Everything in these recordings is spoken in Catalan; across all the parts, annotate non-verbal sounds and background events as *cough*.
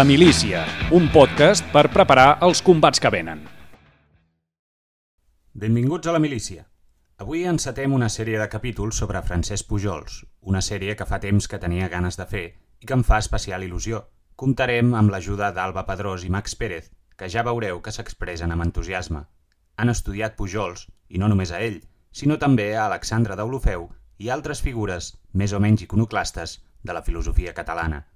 La Milícia, un podcast per preparar els combats que venen. Benvinguts a La Milícia. Avui encetem una sèrie de capítols sobre Francesc Pujols, una sèrie que fa temps que tenia ganes de fer i que em fa especial il·lusió. Comptarem amb l'ajuda d'Alba Pedrós i Max Pérez, que ja veureu que s'expressen amb entusiasme. Han estudiat Pujols, i no només a ell, sinó també a Alexandre d'Olofeu i altres figures més o menys iconoclastes de la filosofia catalana.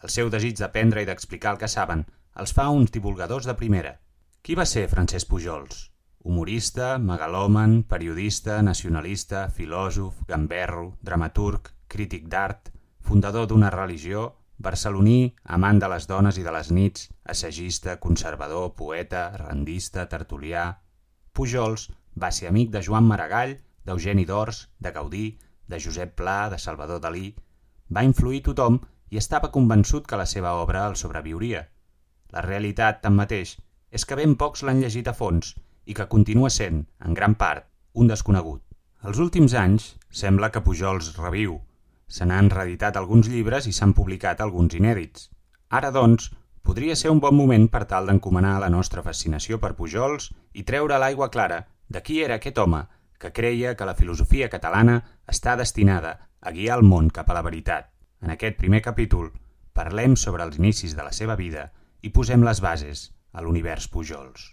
El seu desig d'aprendre i d'explicar el que saben els fa uns divulgadors de primera. Qui va ser Francesc Pujols? Humorista, megalòman, periodista, nacionalista, filòsof, gamberro, dramaturg, crític d'art, fundador d'una religió, barceloní, amant de les dones i de les nits, assagista, conservador, poeta, rendista, tertulià... Pujols va ser amic de Joan Maragall, d'Eugeni d'Ors, de Gaudí, de Josep Pla, de Salvador Dalí... Va influir tothom i estava convençut que la seva obra el sobreviuria. La realitat, tanmateix, és que ben pocs l'han llegit a fons i que continua sent, en gran part, un desconegut. Els últims anys sembla que Pujols reviu. Se n'han reeditat alguns llibres i s'han publicat alguns inèdits. Ara, doncs, podria ser un bon moment per tal d'encomanar la nostra fascinació per Pujols i treure l'aigua clara de qui era aquest home que creia que la filosofia catalana està destinada a guiar el món cap a la veritat. En aquest primer capítol parlem sobre els inicis de la seva vida i posem les bases a l'univers Pujols.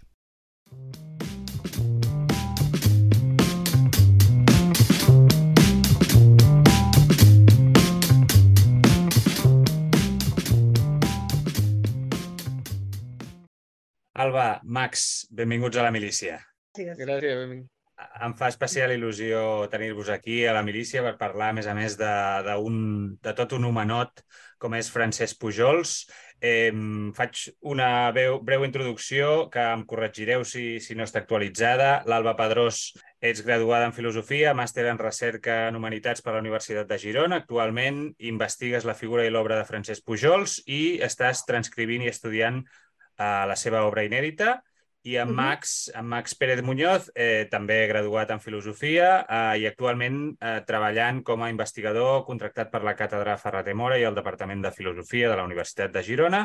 Alba, Max, benvinguts a la milícia. Gràcies. Gràcies, benvingut. Em fa especial il·lusió tenir-vos aquí a la milícia per parlar, a més a més, de, de, un, de tot un homenot com és Francesc Pujols. Eh, faig una breu, breu introducció que em corregireu si, si no està actualitzada. L'Alba Pedrós, ets graduada en Filosofia, màster en Recerca en Humanitats per la Universitat de Girona. Actualment investigues la figura i l'obra de Francesc Pujols i estàs transcrivint i estudiant eh, la seva obra inèdita i en Max, en Max Pérez Muñoz, eh, també graduat en Filosofia eh, i actualment eh, treballant com a investigador contractat per la Càtedra Ferrat Mora i el Departament de Filosofia de la Universitat de Girona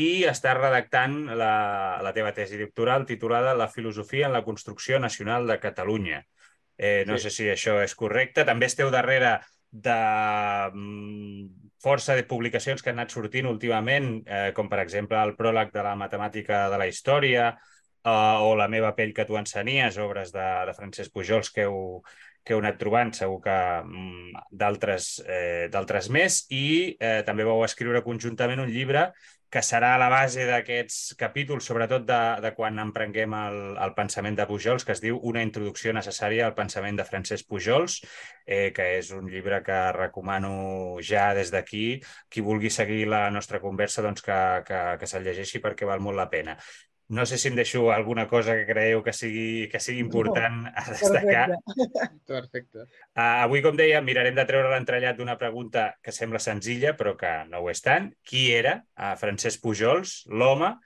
i està redactant la, la teva tesi doctoral titulada La filosofia en la construcció nacional de Catalunya. Eh, no Sí. sé si això és correcte. També esteu darrere de mm, força de publicacions que han anat sortint últimament, eh, com per exemple el pròleg de la matemàtica de la història uh, o La meva pell que tu ensenies, obres de, de Francesc Pujols que heu, que heu anat trobant, segur que mm, d'altres eh, d'altres més, i eh, també vau escriure conjuntament un llibre que serà la base d'aquests capítols, sobretot de, de quan emprenguem el, el pensament de Pujols, que es diu Una introducció necessària al pensament de Francesc Pujols, eh, que és un llibre que recomano ja des d'aquí. Qui vulgui seguir la nostra conversa, doncs que, que, que se'l llegeixi perquè val molt la pena. No sé si em deixo alguna cosa que creieu que sigui, que sigui important a destacar. Perfecte. Perfecte. Uh, avui, com deia, mirarem de treure l'entrellat d'una pregunta que sembla senzilla, però que no ho és tant. Qui era uh, Francesc Pujols, l'home?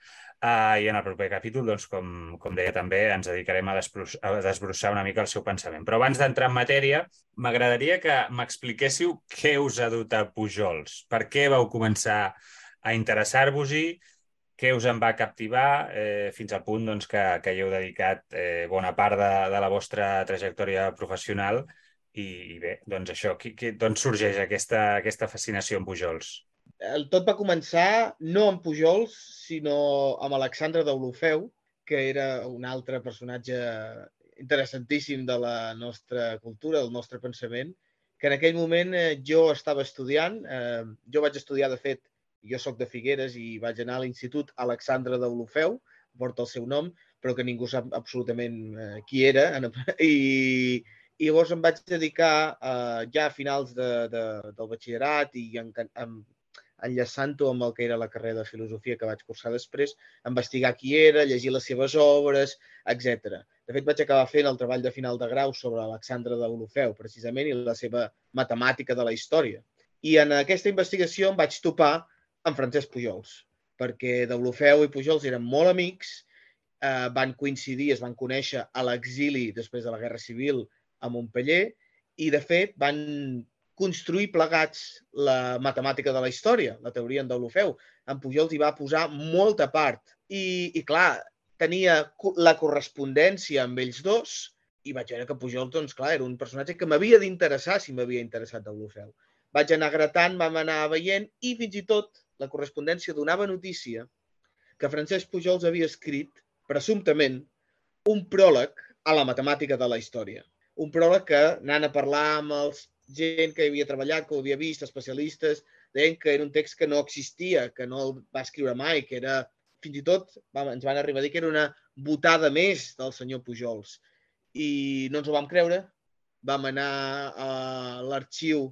Uh, I en el proper capítol, doncs, com, com deia també, ens dedicarem a, a desbrossar una mica el seu pensament. Però abans d'entrar en matèria, m'agradaria que m'expliquéssiu què us ha dut a Pujols. Per què vau començar a interessar-vos-hi? Què us en va captivar eh, fins al punt doncs, que, que hi heu dedicat eh, bona part de, de la vostra trajectòria professional i, i bé, doncs això, qui, qui, d'on sorgeix aquesta, aquesta fascinació amb Pujols? El tot va començar no amb Pujols, sinó amb Alexandre d'Olofeu, que era un altre personatge interessantíssim de la nostra cultura, del nostre pensament, que en aquell moment eh, jo estava estudiant, eh, jo vaig estudiar, de fet, jo sóc de Figueres i vaig anar a l'Institut Alexandre d'Olofeu, porta el seu nom, però que ningú sap absolutament eh, qui era. *laughs* I, I llavors em vaig dedicar eh, ja a finals de, de, del batxillerat i en, en, enllaçant-ho amb el que era la carrera de filosofia que vaig cursar després, investigar qui era, llegir les seves obres, etc. De fet, vaig acabar fent el treball de final de grau sobre Alexandre d'Olofeu, precisament, i la seva matemàtica de la història. I en aquesta investigació em vaig topar amb Francesc Pujols, perquè d'Olofeu i Pujols eren molt amics, eh, van coincidir, es van conèixer a l'exili després de la Guerra Civil a Montpellier i, de fet, van construir plegats la matemàtica de la història, la teoria en d'Olofeu. en Pujols hi va posar molta part. I, i clar, tenia la correspondència amb ells dos i vaig veure que Pujol, doncs, clar, era un personatge que m'havia d'interessar si m'havia interessat Deulofeu. Vaig anar gratant, vam anar veient i fins i tot la correspondència donava notícia que Francesc Pujols havia escrit, presumptament, un pròleg a la matemàtica de la història. Un pròleg que, anant a parlar amb els gent que havia treballat, que ho havia vist, especialistes, deien que era un text que no existia, que no el va escriure mai, que era, fins i tot, vam, ens van arribar a dir que era una votada més del senyor Pujols. I no ens ho vam creure. Vam anar a l'arxiu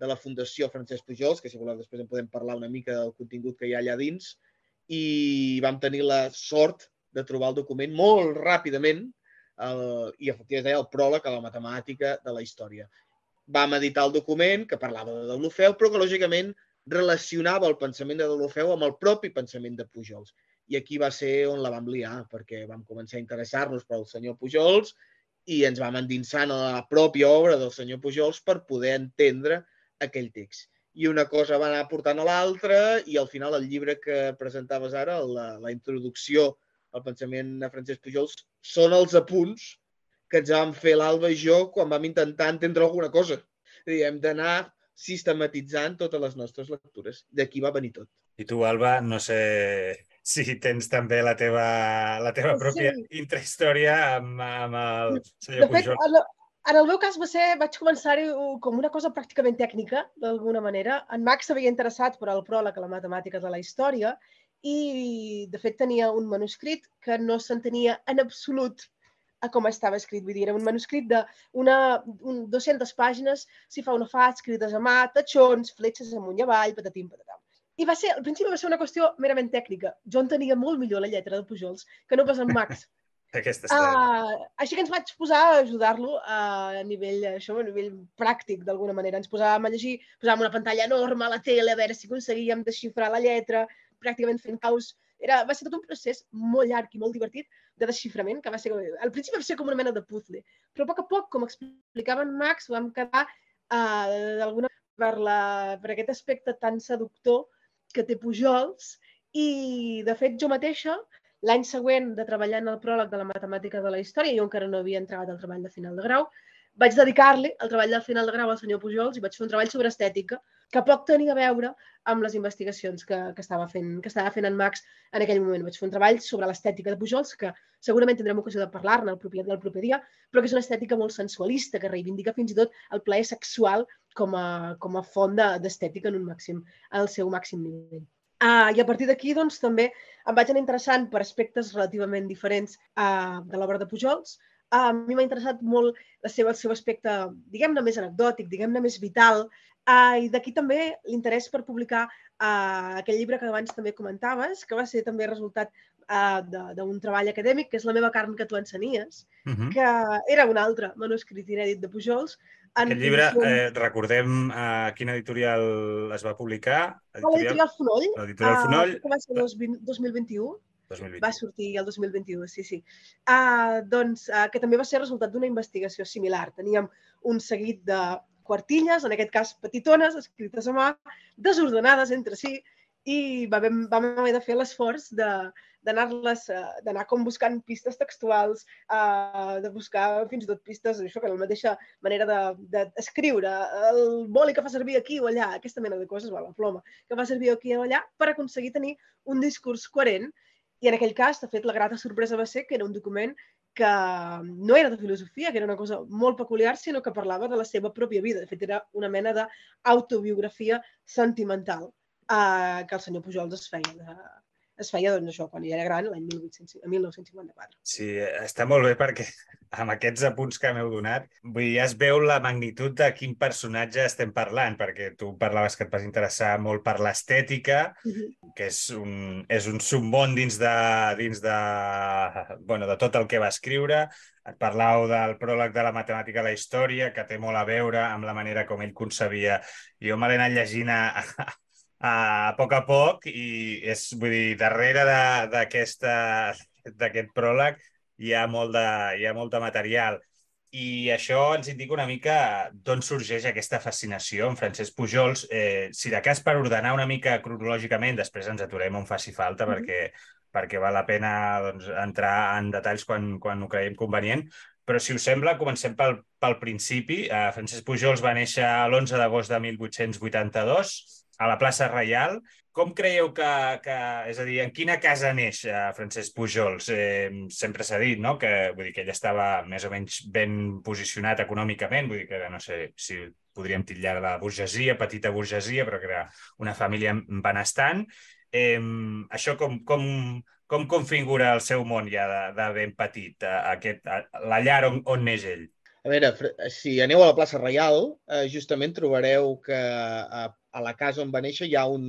de la Fundació Francesc Pujols, que si voleu després en podem parlar una mica del contingut que hi ha allà dins, i vam tenir la sort de trobar el document molt ràpidament el, i efectivament deia el pròleg a la matemàtica de la història vam editar el document que parlava de Deulofeu, però que lògicament relacionava el pensament de Deulofeu amb el propi pensament de Pujols. I aquí va ser on la vam liar, perquè vam començar a interessar-nos pel senyor Pujols i ens vam endinsar en la pròpia obra del senyor Pujols per poder entendre aquell text. I una cosa va anar portant a l'altra i al final el llibre que presentaves ara, la, la introducció al pensament de Francesc Pujols, són els apunts que ens vam fer l'Alba i jo quan vam intentar entendre alguna cosa. És dir, hem d'anar sistematitzant totes les nostres lectures. D'aquí va venir tot. I tu, Alba, no sé si tens també la teva, la teva pròpia sí. intrahistòria amb, amb el senyor de fet, En, en el meu cas va ser, vaig començar-hi com una cosa pràcticament tècnica, d'alguna manera. En Max s'havia interessat per al pròleg a la matemàtica de la història i, de fet, tenia un manuscrit que no s'entenia en absolut a com estava escrit. Vull dir, era un manuscrit de una, un, 200 pàgines, si fa una fa, escrites a mà, tatxons, fletxes amunt i avall, patatim, patatam. I va ser, al principi va ser una qüestió merament tècnica. Jo entenia molt millor la lletra de Pujols que no pas en Max. Aquesta uh, així que ens vaig posar a ajudar-lo a nivell, això, a nivell pràctic, d'alguna manera. Ens posàvem a llegir, posàvem una pantalla enorme a la tele a veure si aconseguíem desxifrar la lletra, pràcticament fent caus era, va ser tot un procés molt llarg i molt divertit de desxiframent, que va ser, al principi va ser com una mena de puzzle, però a poc a poc, com explicava en Max, vam quedar uh, d'alguna per, la, per aquest aspecte tan seductor que té Pujols i, de fet, jo mateixa, l'any següent de treballar en el pròleg de la matemàtica de la història, jo encara no havia entrat al treball de final de grau, vaig dedicar-li el treball del final de grau al senyor Pujols i vaig fer un treball sobre estètica que poc tenia a veure amb les investigacions que, que, estava fent, que estava fent en Max en aquell moment. Vaig fer un treball sobre l'estètica de Pujols, que segurament tindrem ocasió de parlar-ne el, proper, el proper dia, però que és una estètica molt sensualista, que reivindica fins i tot el plaer sexual com a, com a font d'estètica en un màxim, al seu màxim nivell. Uh, I a partir d'aquí, doncs, també em vaig anar interessant per aspectes relativament diferents uh, de l'obra de Pujols, a mi m'ha interessat molt la seva, el seu aspecte, diguem-ne, més anecdòtic, diguem-ne, més vital, uh, i d'aquí també l'interès per publicar uh, aquell llibre que abans també comentaves, que va ser també resultat uh, d'un treball acadèmic, que és La meva carn que tu ensenies, uh -huh. que era un altre manuscrit inèdit de Pujols. En Aquest llibre, eh, recordem a uh, quina editorial es va publicar? L'editorial Fonoll. L'editorial Fonoll. Uh, que va ser el 2021. 2021. Va sortir el 2021, sí, sí. Uh, doncs, uh, que també va ser resultat d'una investigació similar. Teníem un seguit de quartilles, en aquest cas petitones, escrites a mà, desordenades entre si, i vam, vam haver de fer l'esforç de, d'anar com buscant pistes textuals, uh, de buscar fins i tot pistes, això que la mateixa manera d'escriure, de, de el boli que fa servir aquí o allà, aquesta mena de coses, la ploma, que fa servir aquí o allà, per aconseguir tenir un discurs coherent i en aquell cas, de fet, la grata sorpresa va ser que era un document que no era de filosofia, que era una cosa molt peculiar, sinó que parlava de la seva pròpia vida. De fet, era una mena d'autobiografia sentimental eh, que el senyor Pujols es feia de, es feia doncs, això, quan ja era gran, l'any 1954. Sí, està molt bé perquè amb aquests apunts que m'heu donat, vull dir, ja es veu la magnitud de quin personatge estem parlant, perquè tu parlaves que et vas interessar molt per l'estètica, uh -huh. que és un, és un submón dins de, dins de, bueno, de tot el que va escriure, et parlau del pròleg de la matemàtica a la història, que té molt a veure amb la manera com ell concebia. Jo me l'he anat llegint a, a poc a poc i és, vull dir, darrere d'aquest pròleg hi ha, molt de, hi ha molt de material. i això ens indica una mica d'on sorgeix aquesta fascinació en Francesc Pujols. Eh, si de cas per ordenar una mica cronològicament, després ens aturem on faci falta, mm -hmm. perquè, perquè val la pena doncs, entrar en detalls quan, quan ho creiem convenient, però si us sembla, comencem pel, pel principi. Uh, Francesc Pujols va néixer l'11 d'agost de 1882 a la plaça Reial com creieu que, que... És a dir, en quina casa neix eh, Francesc Pujols? Eh, sempre s'ha dit, no?, que, vull dir, que ell estava més o menys ben posicionat econòmicament, vull dir que no sé si podríem titllar de burgesia, petita burgesia, però que era una família benestant. Eh, això com, com, com configura el seu món ja de, de ben petit, a aquest, a, la llar on, on neix ell? A veure, si aneu a la plaça Reial, eh, justament trobareu que a, a la casa on va néixer hi ha un,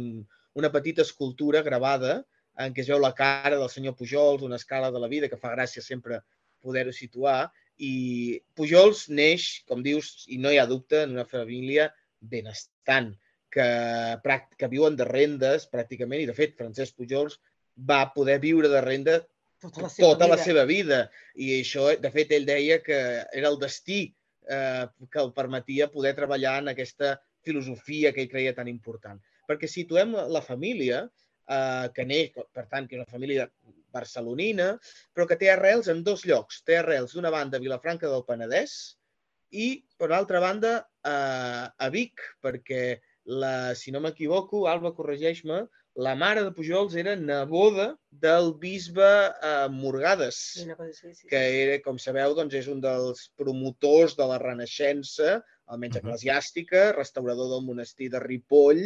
una petita escultura gravada en què es veu la cara del senyor Pujols, una escala de la vida que fa gràcia sempre poder-ho situar. I Pujols neix, com dius, i no hi ha dubte, en una família benestant, que, que viuen de rendes pràcticament, i de fet Francesc Pujols va poder viure de renda tota la seva, tota vida. la seva vida. I això, de fet, ell deia que era el destí eh, que el permetia poder treballar en aquesta filosofia que ell creia tan important perquè situem la família, eh, que neix, per tant, que és una família barcelonina, però que té arrels en dos llocs. Té arrels d'una banda a Vilafranca del Penedès i, per altra banda, eh, a Vic, perquè, la, si no m'equivoco, Alba, corregeix-me, la mare de Pujols era neboda del bisbe eh, Morgades, Sí, sí, sí. que era, com sabeu, doncs, és un dels promotors de la Renaixença, almenys eclesiàstica, restaurador del monestir de Ripoll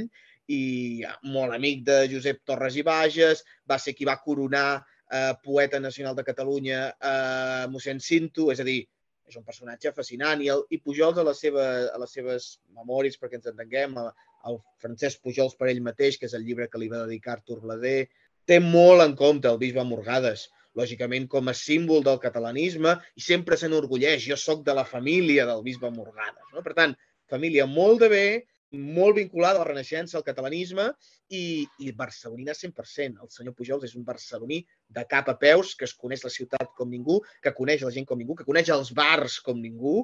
i molt amic de Josep Torres i Bages, va ser qui va coronar eh, poeta nacional de Catalunya eh, mossèn Cinto, és a dir, és un personatge fascinant i, el, i Pujols a, la seva, a les seves memòries, perquè ens entenguem, a, el Francesc Pujols per ell mateix, que és el llibre que li va dedicar Artur Blader, té molt en compte el bisbe Morgades, lògicament com a símbol del catalanisme i sempre s'enorgulleix, jo sóc de la família del bisbe Morgades. No? Per tant, família molt de bé, molt vinculada a la Renaixença, al catalanisme i, i barcelonina 100%. El senyor Pujols és un barceloní de cap a peus, que es coneix la ciutat com ningú, que coneix la gent com ningú, que coneix els bars com ningú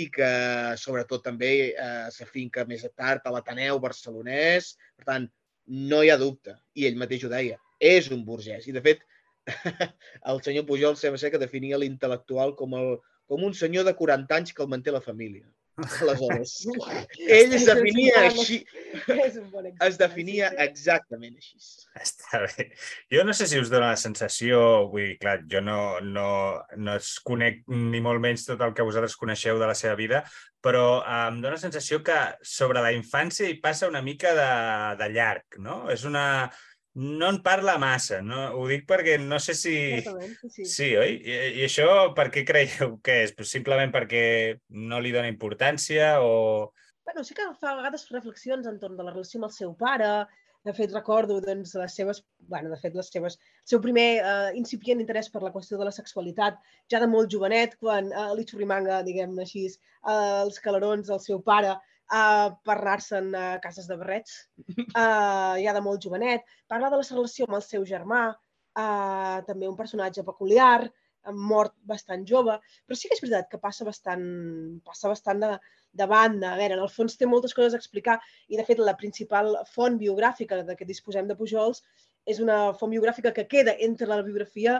i que sobretot també eh, s'afinca més tard a l'Ateneu barcelonès. Per tant, no hi ha dubte. I ell mateix ho deia. És un burgès. I, de fet, *laughs* el senyor Pujol sembla ser que definia l'intel·lectual com, el, com un senyor de 40 anys que el manté la família. Aleshores, *laughs* *laughs* ell es definia així, es definia exactament així. Està bé. Jo no sé si us dona la sensació, vull dir, clar, jo no, no, no es conec ni molt menys tot el que vosaltres coneixeu de la seva vida, però eh, em dona la sensació que sobre la infància hi passa una mica de, de llarg, no? És una... No en parla massa, no? Ho dic perquè no sé si... Sí, sí. Oi? I, I això per què creieu que és? Pues simplement perquè no li dona importància o... Bueno, sí que fa a vegades reflexions entorn de la relació amb el seu pare. De fet, recordo doncs, les seves, bueno, de fet, les seves, el seu primer eh, incipient interès per la qüestió de la sexualitat, ja de molt jovenet, quan eh, li diguem-ne així, eh, els calarons del seu pare eh, per anar-se'n a cases de barrets, *laughs* eh, ja de molt jovenet. Parla de la relació amb el seu germà, eh, també un personatge peculiar, eh, mort bastant jove, però sí que és veritat que passa bastant, passa bastant de, de banda. A veure, en el fons té moltes coses a explicar i, de fet, la principal font biogràfica de què disposem de Pujols és una font biogràfica que queda entre la biografia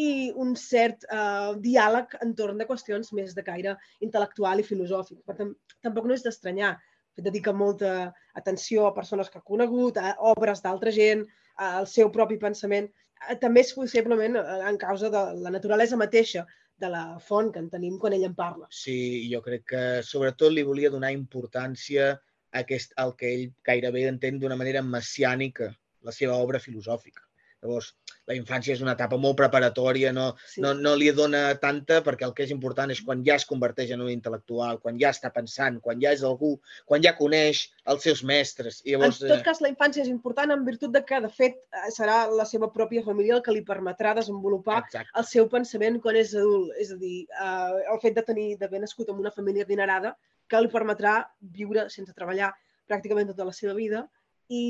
i un cert eh, diàleg entorn de qüestions més de caire intel·lectual i filosòfic. Per tant, tampoc no és d'estranyar. Dedica molta atenció a persones que ha conegut, a obres d'altra gent, al seu propi pensament. Eh, També és possiblement eh, en causa de la naturalesa mateixa de la font que en tenim quan ell en parla. Sí, jo crec que sobretot li volia donar importància a aquest, al que ell gairebé entén d'una manera messiànica, la seva obra filosòfica. Llavors, la infància és una etapa molt preparatòria, no, Sí. no, no li dona tanta perquè el que és important és quan ja es converteix en un intel·lectual, quan ja està pensant, quan ja és algú, quan ja coneix els seus mestres. I En llavors, tot eh, cas, la infància és important en virtut de que, de fet, eh, serà la seva pròpia família el que li permetrà desenvolupar exacte. el seu pensament quan és adult. És a dir, eh, el fet de tenir d'haver nascut en una família adinerada que li permetrà viure sense treballar pràcticament tota la seva vida i,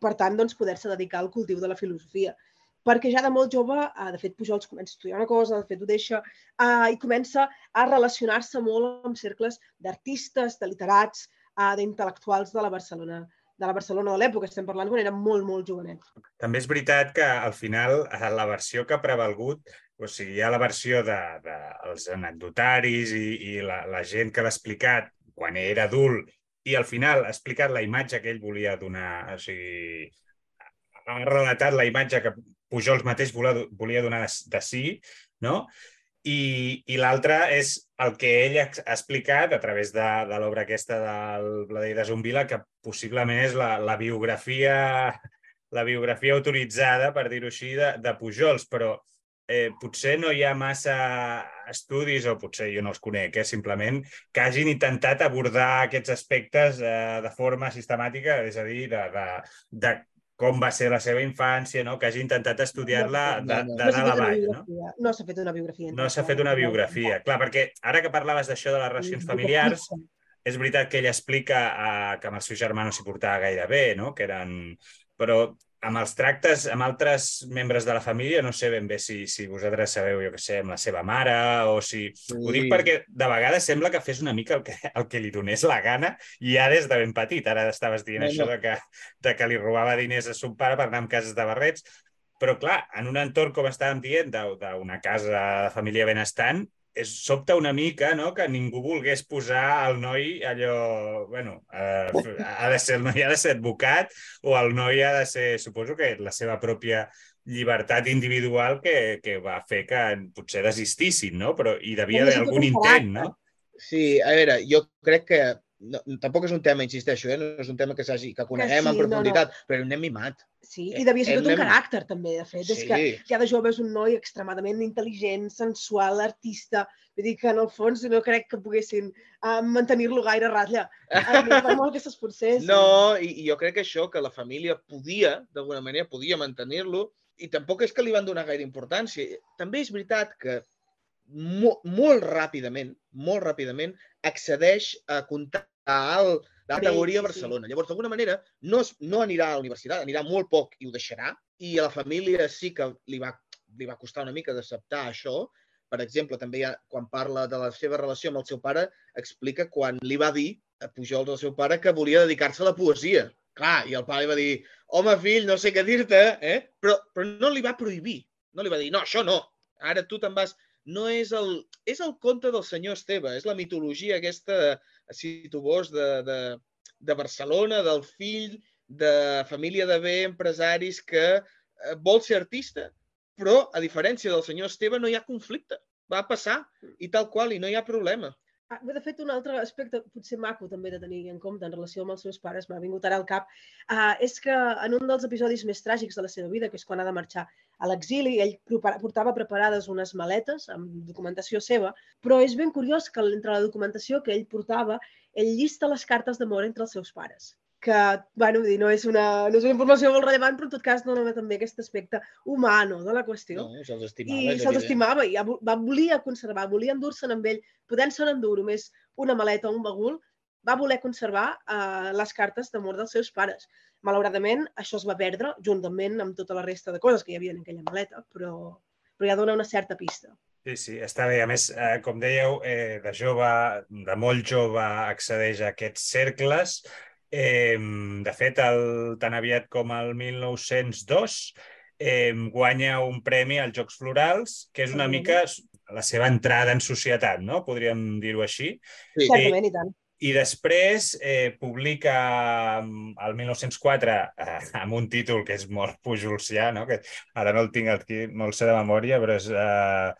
per tant, doncs, poder-se dedicar al cultiu de la filosofia. perquè ja de molt jove, eh, de fet, Pujols comença a estudiar una cosa, de fet, ho deixa, eh, i comença a relacionar-se molt amb cercles d'artistes, de literats, eh, d'intel·lectuals de la Barcelona de la Barcelona de l'època, estem parlant quan era molt, molt jovenet. També és veritat que al final eh, la versió que ha prevalgut, o sigui, hi ha la versió dels de, de els anecdotaris i, i la, la gent que l'ha explicat quan era adult i al final ha explicat la imatge que ell volia donar, o sigui, ha relatat la imatge que Pujols mateix volia, volia donar de, de si, no? I, i l'altre és el que ell ha explicat a través de, de l'obra aquesta del Bladell de Zumbila, que possiblement és la, la biografia la biografia autoritzada, per dir-ho així, de, de Pujols, però eh, potser no hi ha massa estudis, o potser jo no els conec, eh, simplement, que hagin intentat abordar aquests aspectes eh, de forma sistemàtica, és a dir, de, de, de com va ser la seva infància, no? que hagi intentat estudiar-la de, de, de dalt a baix. No, no s'ha fet una biografia. No s'ha fet una biografia. Clar, perquè ara que parlaves d'això de les relacions familiars, és veritat que ell explica uh, que amb el seu germà no s'hi portava gaire bé, no? que eren... però amb els tractes amb altres membres de la família, no sé ben bé si, si vosaltres sabeu, jo que sé, amb la seva mare o si... Sí. Ho dic perquè de vegades sembla que fes una mica el que, el que li donés la gana i ja des de ben petit. Ara estaves dient no, això no. De, que, de que li robava diners a son pare per anar amb cases de barrets, però clar, en un entorn, com estàvem dient, d'una casa de família benestant, és, sobta una mica no? que ningú volgués posar el noi allò... bueno, eh, ha de ser, el noi ha de ser advocat o el noi ha de ser, suposo que la seva pròpia llibertat individual que, que va fer que potser desistissin, no? Però hi devia haver algun intent, no? Sí, a veure, jo crec que no, tampoc és un tema, insisteixo, eh? no és un tema que, que coneguem que sí, en profunditat, no, no. però un nen mimat. Sí, i devia ser tot un caràcter, també, de fet. Sí. És que ja de jove és un noi extremadament intel·ligent, sensual, artista. Vull dir que, en el fons, no crec que poguessin uh, mantenir-lo gaire a ratlla. Uh, per molt que s'esforcés. No, i, i jo crec que això, que la família podia, d'alguna manera, podia mantenir-lo, i tampoc és que li van donar gaire importància. També és veritat que molt, molt ràpidament, molt ràpidament, accedeix a comptar alt de categoria a Barcelona. Sí. Llavors, d'alguna manera, no, es, no anirà a la universitat, anirà molt poc i ho deixarà, i a la família sí que li va, li va costar una mica d'acceptar això. Per exemple, també ha, quan parla de la seva relació amb el seu pare, explica quan li va dir a Pujols, al seu pare, que volia dedicar-se a la poesia. Clar, i el pare li va dir, home, fill, no sé què dir-te, eh? però, però no li va prohibir. No li va dir, no, això no, ara tu te'n vas no és el, és el conte del senyor Esteve, és la mitologia aquesta, si tu vols, de, de, de Barcelona, del fill de família de bé, empresaris que eh, vol ser artista, però, a diferència del senyor Esteve, no hi ha conflicte. Va passar i tal qual, i no hi ha problema. Ah, de fet, un altre aspecte potser maco també de tenir en compte en relació amb els seus pares, m'ha vingut ara al cap, uh, és que en un dels episodis més tràgics de la seva vida, que és quan ha de marxar a l'exili, ell portava preparades unes maletes amb documentació seva, però és ben curiós que entre la documentació que ell portava, ell llista les cartes d'amor entre els seus pares que, bueno, dir, no, és una, no és una informació molt rellevant, però en tot cas dona també aquest aspecte humano de la qüestió. No, se'ls estimava. I se'ls estimava, i va, volia conservar, volia endur-se'n amb ell, podent-se endur només una maleta o un bagul, va voler conservar uh, les cartes d'amor dels seus pares. Malauradament, això es va perdre, juntament amb tota la resta de coses que hi havia en aquella maleta, però, però ja dona una certa pista. Sí, sí, està bé. A més, eh, com dèieu, eh, de jove, de molt jove, accedeix a aquests cercles, Eh, de fet, el, tan aviat com el 1902 eh, guanya un premi als Jocs Florals, que és una mica la seva entrada en societat, no? Podríem dir-ho així. Sí. Certament, i tant. I després eh, publica el 1904 eh, amb un títol que és molt pujolcià, no? que ara no el tinc aquí molt sé de memòria, però és eh,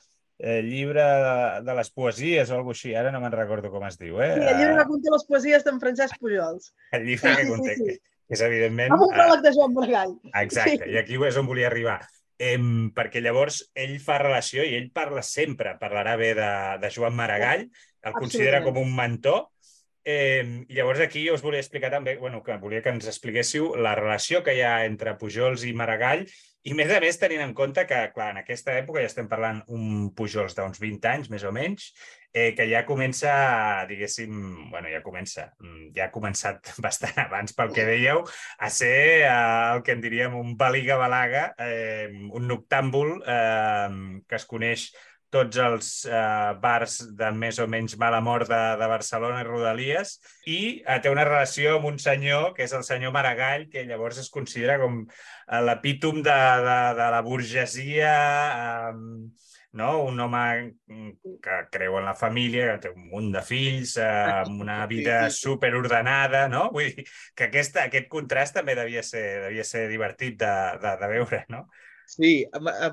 eh, llibre de, de les poesies o alguna així, ara no me'n recordo com es diu. Eh? Sí, el llibre que conté les poesies d'en Francesc Pujols. El llibre que conté, sí, sí, sí. que és evidentment... Amb un pròleg de Joan Maragall. Exacte, sí. i aquí és on volia arribar. Eh, perquè llavors ell fa relació i ell parla sempre, parlarà bé de, de Joan Maragall, el considera com un mentor, Eh, llavors aquí us volia explicar també, bueno, que volia que ens expliquéssiu la relació que hi ha entre Pujols i Maragall I més a més tenint en compte que, clar, en aquesta època ja estem parlant un Pujols d'uns 20 anys, més o menys, eh, que ja comença, diguéssim, bueno, ja comença, mm, ja ha començat *laughs* bastant abans pel que dèieu, a ser eh, el que en diríem un baliga-balaga, eh, un noctàmbul eh, que es coneix tots els eh, bars de més o menys mala mort de, de Barcelona i Rodalies i eh, té una relació amb un senyor que és el senyor Maragall, que llavors es considera com eh, l'epítom de, de, de la burgesia, eh, no? un home que creu en la família, que té un munt de fills, eh, amb una vida superordenada, no? Vull dir que aquesta, aquest contrast també devia ser, devia ser divertit de, de, de veure, no? Sí,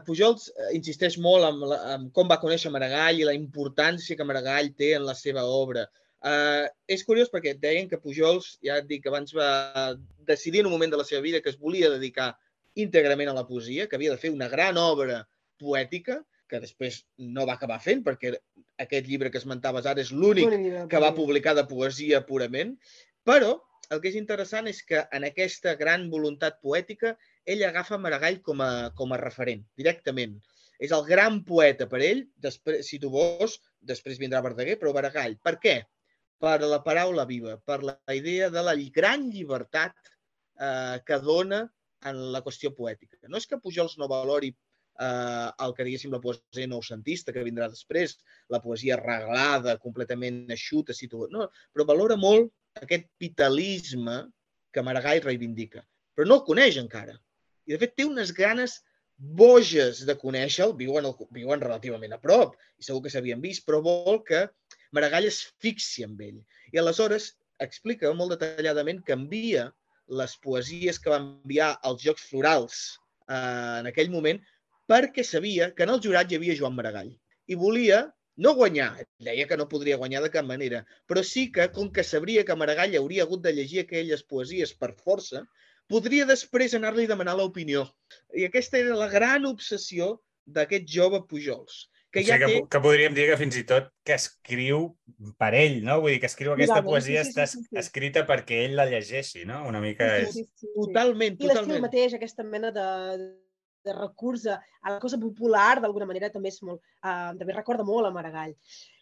Pujols eh, insisteix molt en, la, en com va conèixer Maragall i la importància que Maragall té en la seva obra. Uh, és curiós perquè deien que Pujols, ja et dic, abans va decidir en un moment de la seva vida que es volia dedicar íntegrament a la poesia, que havia de fer una gran obra poètica, que després no va acabar fent, perquè aquest llibre que esmentaves ara és l'únic que va publicar de poesia purament, però el que és interessant és que en aquesta gran voluntat poètica ell agafa Maragall com a, com a referent, directament. És el gran poeta per ell, després, si tu vols, després vindrà Verdaguer, però Maragall. Per què? Per la paraula viva, per la idea de la gran llibertat eh, que dona en la qüestió poètica. No és que Pujols no valori eh, el que diguéssim la poesia noucentista que vindrà després, la poesia reglada, completament eixuta, situada, no, però valora molt aquest vitalisme que Maragall reivindica, però no el coneix encara. I, de fet, té unes ganes boges de conèixer-lo, viuen, el, viuen relativament a prop, i segur que s'havien vist, però vol que Maragall es fixi amb ell. I aleshores explica molt detalladament que envia les poesies que va enviar als Jocs Florals eh, en aquell moment perquè sabia que en el jurat hi havia Joan Maragall. I volia no guanyar, deia que no podria guanyar de cap manera, però sí que, com que sabria que Maragall hauria hagut de llegir aquelles poesies per força, podria després anar-li a demanar l'opinió. I aquesta era la gran obsessió d'aquest jove Pujols. Que, ja o sigui, té... que, que podríem dir que fins i tot que escriu per ell, no? Vull dir que escriu aquesta Mirable, poesia sí, sí, sí, sí, està escrita perquè ell la llegeixi, no? Una mica sí, sí, sí, sí. Totalment, I totalment. I l'estil mateix, aquesta mena de, de recurs a, a la cosa popular, d'alguna manera, també és molt... Uh, també recorda molt a Maragall.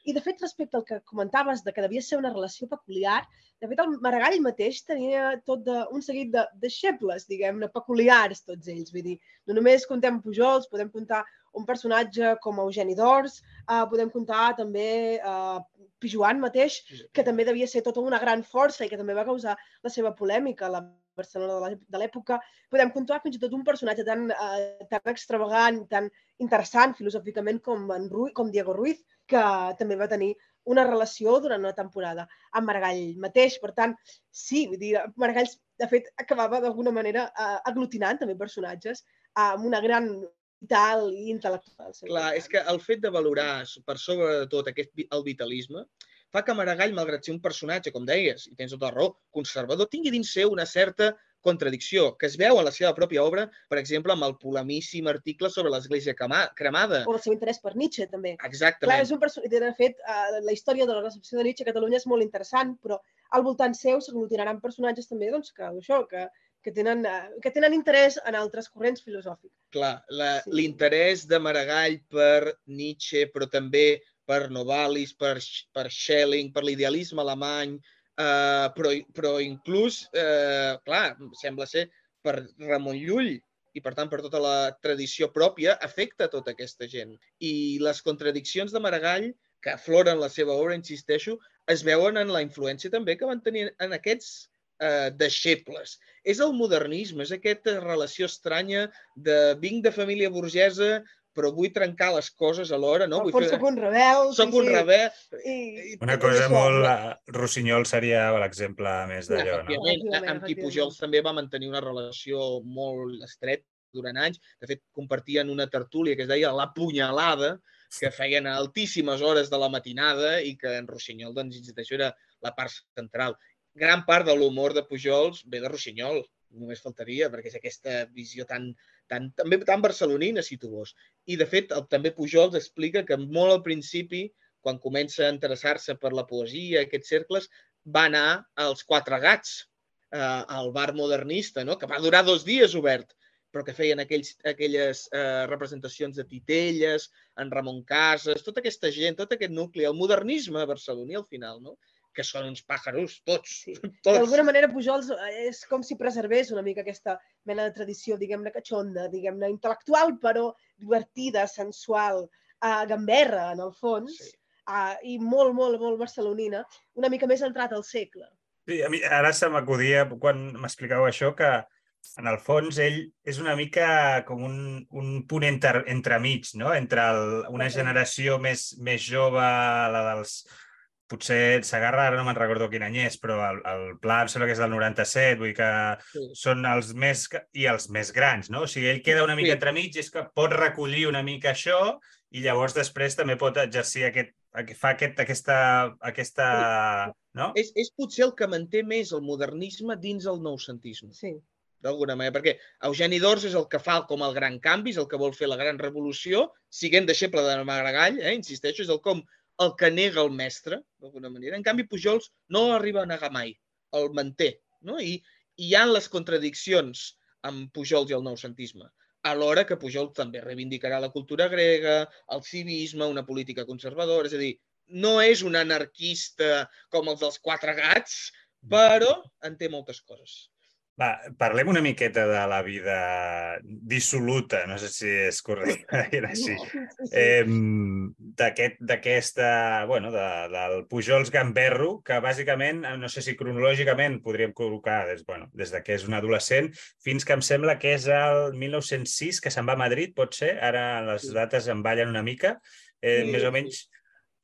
I, de fet, respecte al que comentaves de que devia ser una relació peculiar, de fet, el Maragall mateix tenia tot de, un seguit de deixebles, diguem-ne, peculiars, tots ells. Vull dir, no només contem Pujols, podem comptar un personatge com Eugeni d'Ors, uh, podem comptar també uh, Pijuan mateix, que també devia ser tota una gran força i que també va causar la seva polèmica, la Barcelona de l'època, podem comptar fins i tot un personatge tan, uh, tan extravagant, tan interessant filosòficament com, en Ruiz, com Diego Ruiz, que també va tenir una relació durant una temporada amb Maragall mateix. Per tant, sí, vull dir, Maragall, de fet, acabava d'alguna manera uh, aglutinant també personatges uh, amb una gran vital i intel·lectual. Clar, és que el fet de valorar per sobre de tot aquest, el vitalisme fa que Maragall, malgrat ser un personatge, com deies, i tens tota la raó, conservador, tingui dins seu una certa contradicció, que es veu en la seva pròpia obra, per exemple, amb el polemíssim article sobre l'Església cremada. O el seu interès per Nietzsche, també. Exactament. Clar, és un personatge, de fet, uh, la història de la recepció de Nietzsche a Catalunya és molt interessant, però al voltant seu s'aglutinaran personatges també doncs, que, això, que, que tenen, uh, que tenen interès en altres corrents filosòfics. Clar, l'interès sí. de Maragall per Nietzsche, però també per Novalis, per, per Schelling, per l'idealisme alemany, eh, però, però inclús, eh, clar, sembla ser per Ramon Llull i, per tant, per tota la tradició pròpia, afecta tota aquesta gent. I les contradiccions de Maragall, que afloren la seva obra, insisteixo, es veuen en la influència també que van tenir en aquests eh, deixebles. És el modernisme, és aquesta relació estranya de vinc de família burgesa, però vull trencar les coses alhora, no? Al fons soc un rebel. Soc sí, un rebel. I... Una cosa molt... Uh, Rossinyol seria l'exemple més d'allò, no? Òbviament, amb qui Pujols també va mantenir una relació molt estreta durant anys. De fet, compartien una tertúlia que es deia La Punyalada, que feien a altíssimes hores de la matinada i que en Rossinyol, doncs, insisteixo, era la part central. Gran part de l'humor de Pujols ve de Rossinyol, només faltaria, perquè és aquesta visió tan, tan, també tan barcelonina, si tu vols. I, de fet, el, també Pujols explica que molt al principi, quan comença a interessar-se per la poesia, aquests cercles, va anar als Quatre Gats, eh, al bar modernista, no? que va durar dos dies obert, però que feien aquells, aquelles eh, representacions de titelles, en Ramon Casas, tota aquesta gent, tot aquest nucli, el modernisme barceloní al final, no? Que són uns pàjaros, tots. *laughs* Tots. D'alguna manera, Pujols eh, és com si preservés una mica aquesta mena de tradició, diguem-ne, catxonda, diguem-ne, intel·lectual, però divertida, sensual, uh, gamberra, en el fons, Sí. uh, i molt, molt, molt barcelonina, una mica més entrat al segle. Sí, a mi ara se m'acudia, quan m'explicàveu això, que en el fons ell és una mica com un, un punt entre, entremig, no? Entre el, una generació més, més jove, la dels... Potser Sagarra, ara no me'n recordo quin any és, però el, el Pla em sembla que és del 97, vull dir que Sí. són els més... i els més grans, no? O sigui, ell queda una mica Sí. entremig, és que pot recollir una mica això i llavors després també pot exercir aquest... aquest fa aquest, aquesta... aquesta no? És, és potser el que manté més el modernisme dins el noucentisme. Sí. d'alguna manera, perquè Eugeni d'Ors és el que fa com el gran canvi, és el que vol fer la gran revolució, siguent deixeble de Maragall, eh, insisteixo, és el com el que nega el mestre, d'alguna manera. En canvi, Pujols no arriba a negar mai, el manté, no? I, i hi ha les contradiccions amb Pujols i el noucentisme alhora que Pujol també reivindicarà la cultura grega, el civisme, una política conservadora, és a dir, no és un anarquista com els dels quatre gats, però en té moltes coses. Va, parlem una miqueta de la vida dissoluta, no sé si és correcte dir *laughs* així. Eh, d'aquest- D'aquesta, bueno, de, del Pujols Gamberro, que bàsicament, eh, no sé si cronològicament podríem col·locar des, bueno, des de que és un adolescent fins que em sembla que és el 1906 que se'n va a Madrid, pot ser? Ara les dates em ballen una mica. Eh, Sí, més o menys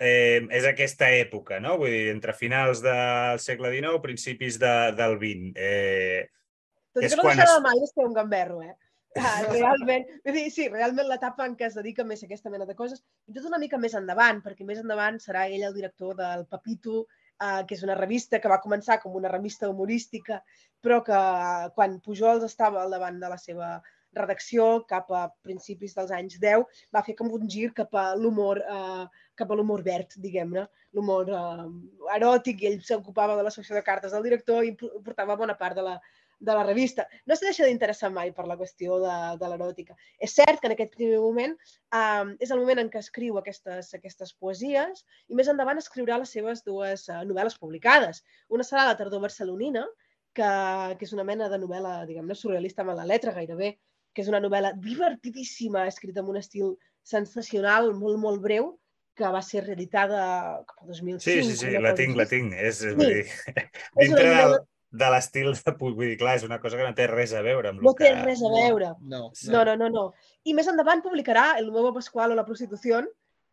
eh, és aquesta època, no? Vull dir, entre finals del segle XIX, principis de, del XX. Eh, Tot i és que no deixarà es- mai ser un gamberro, eh? Ah, realment, *laughs* dir, sí, realment l'etapa en què es dedica més a aquesta mena de coses, i tot una mica més endavant, perquè més endavant serà ell el director del Papito, eh, que és una revista que va començar com una revista humorística, però que eh, quan Pujols estava al davant de la seva redacció, cap a principis dels anys 10, va fer com un gir cap a l'humor eh, cap a l'humor verd, diguem-ne, l'humor eh, eròtic, i ell s'ocupava de la secció de cartes del director i po- portava bona part de la, de la revista. No se deixa d'interessar mai per la qüestió de, de l'eròtica. És cert que en aquest primer moment um, és el moment en què escriu aquestes, aquestes poesies i més endavant escriurà les seves dues uh, novel·les publicades. Una serà La tardor barcelonina, que, que és una mena de novel·la, diguem-ne, surrealista amb la letra gairebé, que és una novel·la divertidíssima, escrita amb un estil sensacional, molt, molt breu, que va ser reeditada cap al 2005. Sí, sí, sí, la tinc, la tinc. És, és, Sí. dir, *laughs* És dintre del, de l'estil de Puig, vull dir, clar, és una cosa que no té res a veure amb No el té que... res a veure. No, No, no, no, no. I més endavant publicarà El nuevo Pascual o la prostitució,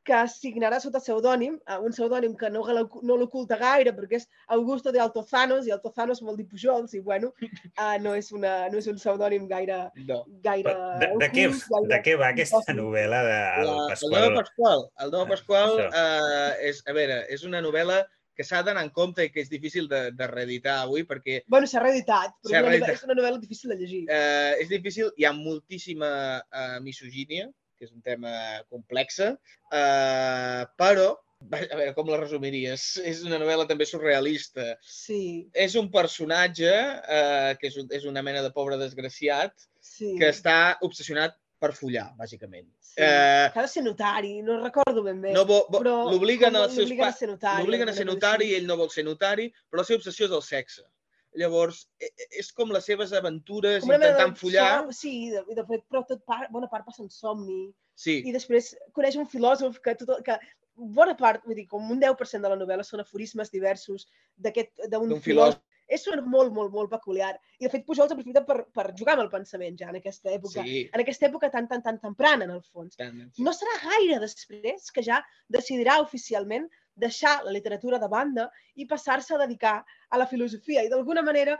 que signarà sota pseudònim, eh, un pseudònim que no, no l'oculta gaire perquè és Augusto de Altozanos, i Altozanos vol dir Pujols, i bueno, uh, no, és una, no és un pseudònim gaire, no. gaire De, de, què, ocult, gaire... de què va aquesta impossible. novel·la de La, el Pasqual? Nova Pasqual. El Nova Pasqual eh, és, a veure, és una novel·la que s'ha d'anar en compte i que és difícil de, de reeditar avui perquè Bueno, s'ha reeditat, però és una, reeditat. és una novel·la difícil de llegir. eh, és difícil, hi ha moltíssima eh, misogínia, que és un tema complex, eh, però, a veure, com la resumiries? *laughs* És una novel·la també surrealista. Sí, És un personatge eh, que és, un, és una mena de pobre desgraciat sí. que està obsessionat per follar, bàsicament. sí. eh, que ha de ser notari, no recordo ben bé. No vo, vo, però l'obliguen als seus a ser notari. l'obliguen a ser notari i ell no vol ser notari, però la seva obsessió és el sexe. Llavors, e- e- és com les seves aventures Com intentant follar. som- Sí, de, de fet, però tot part, bona part passa en somni. Sí, I després coneix un filòsof que, tot, que bona part, vull dir, com un 10% de la novel·la són aforismes diversos D'un filòsof. És molt, molt, molt peculiar. I, de fet, Pujol s'aprofita per, per jugar amb el pensament ja en aquesta època. sí. En aquesta època tan, tan, tan temprana, en el fons. Tant, No serà gaire després que ja decidirà oficialment deixar la literatura de banda i passar-se a dedicar a la filosofia. I d'alguna manera,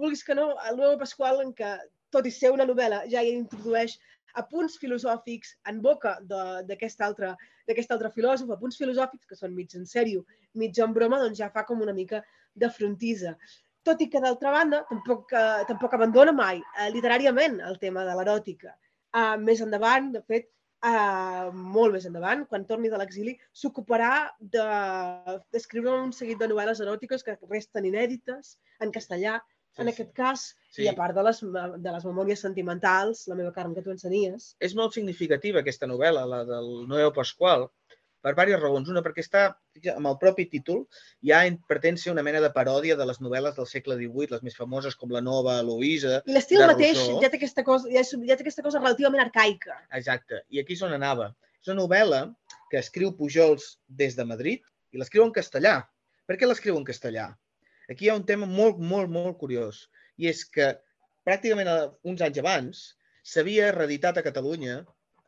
vulguis que no, el nou Pasqual, en què, tot i ser una novel·la, ja hi introdueix apunts filosòfics en boca de- d'aquest altre, d'aquest altre filòsof, apunts filosòfics que són mig en sèrio, mig en broma, doncs ja fa com una mica de frontisa. Tot i que, d'altra banda, tampoc, eh, tampoc abandona mai eh, literàriament el tema de l'eròtica. Uh, més endavant, de fet, uh, molt més endavant, quan torni de l'exili, s'ocuparà de- d'escriure un seguit de novel·les eròtiques que resten inèdites en castellà, en aquest cas, Sí. i a part de les, de les memòries sentimentals, la meva carn que tu ensenies. És molt significativa aquesta novel·la, la del Noeu Pasqual, per diverses raons. Una, perquè està, amb el propi títol, ja pretén ser una mena de paròdia de les novel·les del segle XVIII, les més famoses com la Nova Eloïsa. I l'estil mateix Rousseau. ja té, aquesta cosa, ja, és, ja té aquesta cosa relativament arcaica. Exacte. I aquí és on anava. És una novel·la que escriu Pujols des de Madrid i l'escriu en castellà. Per què l'escriu en castellà? Aquí hi ha un tema molt, molt, molt curiós. I és que pràcticament uns anys abans s'havia reeditat a Catalunya,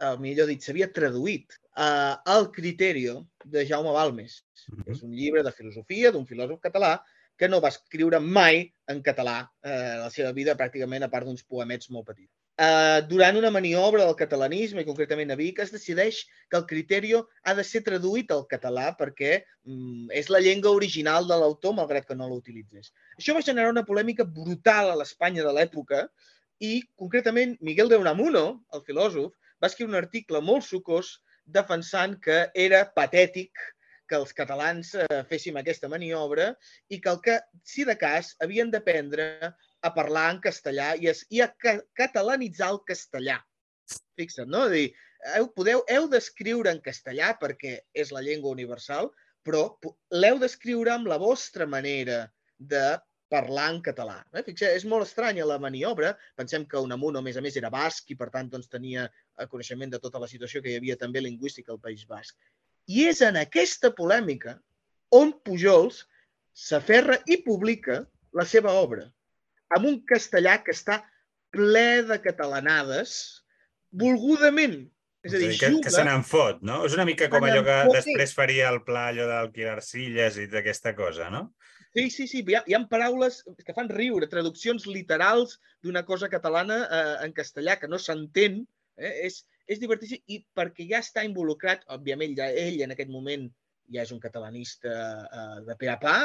eh, millor dit, s'havia traduït eh, el Criterio de Jaume Balmes. Mhm. És un llibre de filosofia d'un filòsof català que no va escriure mai en català eh, la seva vida, pràcticament a part d'uns poemets molt petits. Eh, durant una maniobra del catalanisme, i concretament a Vic, es decideix que el Criterio ha de ser traduït al català perquè mm, és la llengua original de l'autor, malgrat que no l'utilitzés. Això va generar una polèmica brutal a l'Espanya de l'època i, concretament, Miguel de Unamuno, el filòsof, va escriure un article molt sucós defensant que era patètic que els catalans eh, féssim aquesta maniobra i que el que, si de cas, havien d'aprendre a parlar en castellà i, es, i a ca catalanitzar el castellà. Fixa't, no? Dir, heu, podeu, heu d'escriure en castellà perquè és la llengua universal, però l'heu d'escriure amb la vostra manera de parlar en català. Eh? Fixeu, és molt estranya la maniobra. Pensem que Unamuno, a més a més, era basc i, per tant, doncs, tenia coneixement de tota la situació que hi havia també lingüística al País Basc. I és en aquesta polèmica on Pujols s'aferra i publica la seva obra amb un castellà que està ple de catalanades volgudament. És a dir, que, que se juga... n'en fot, no? És una mica com allò que després faria el pla allò d'alquilar silles i d'aquesta cosa, no? Sí, sí, sí. Hi ha, hi ha paraules que fan riure, traduccions literals d'una cosa catalana eh, en castellà que no s'entén. Eh? És, és divertíssim i perquè ja està involucrat, òbviament, ja ell en aquest moment ja és un catalanista eh, de pe a pa,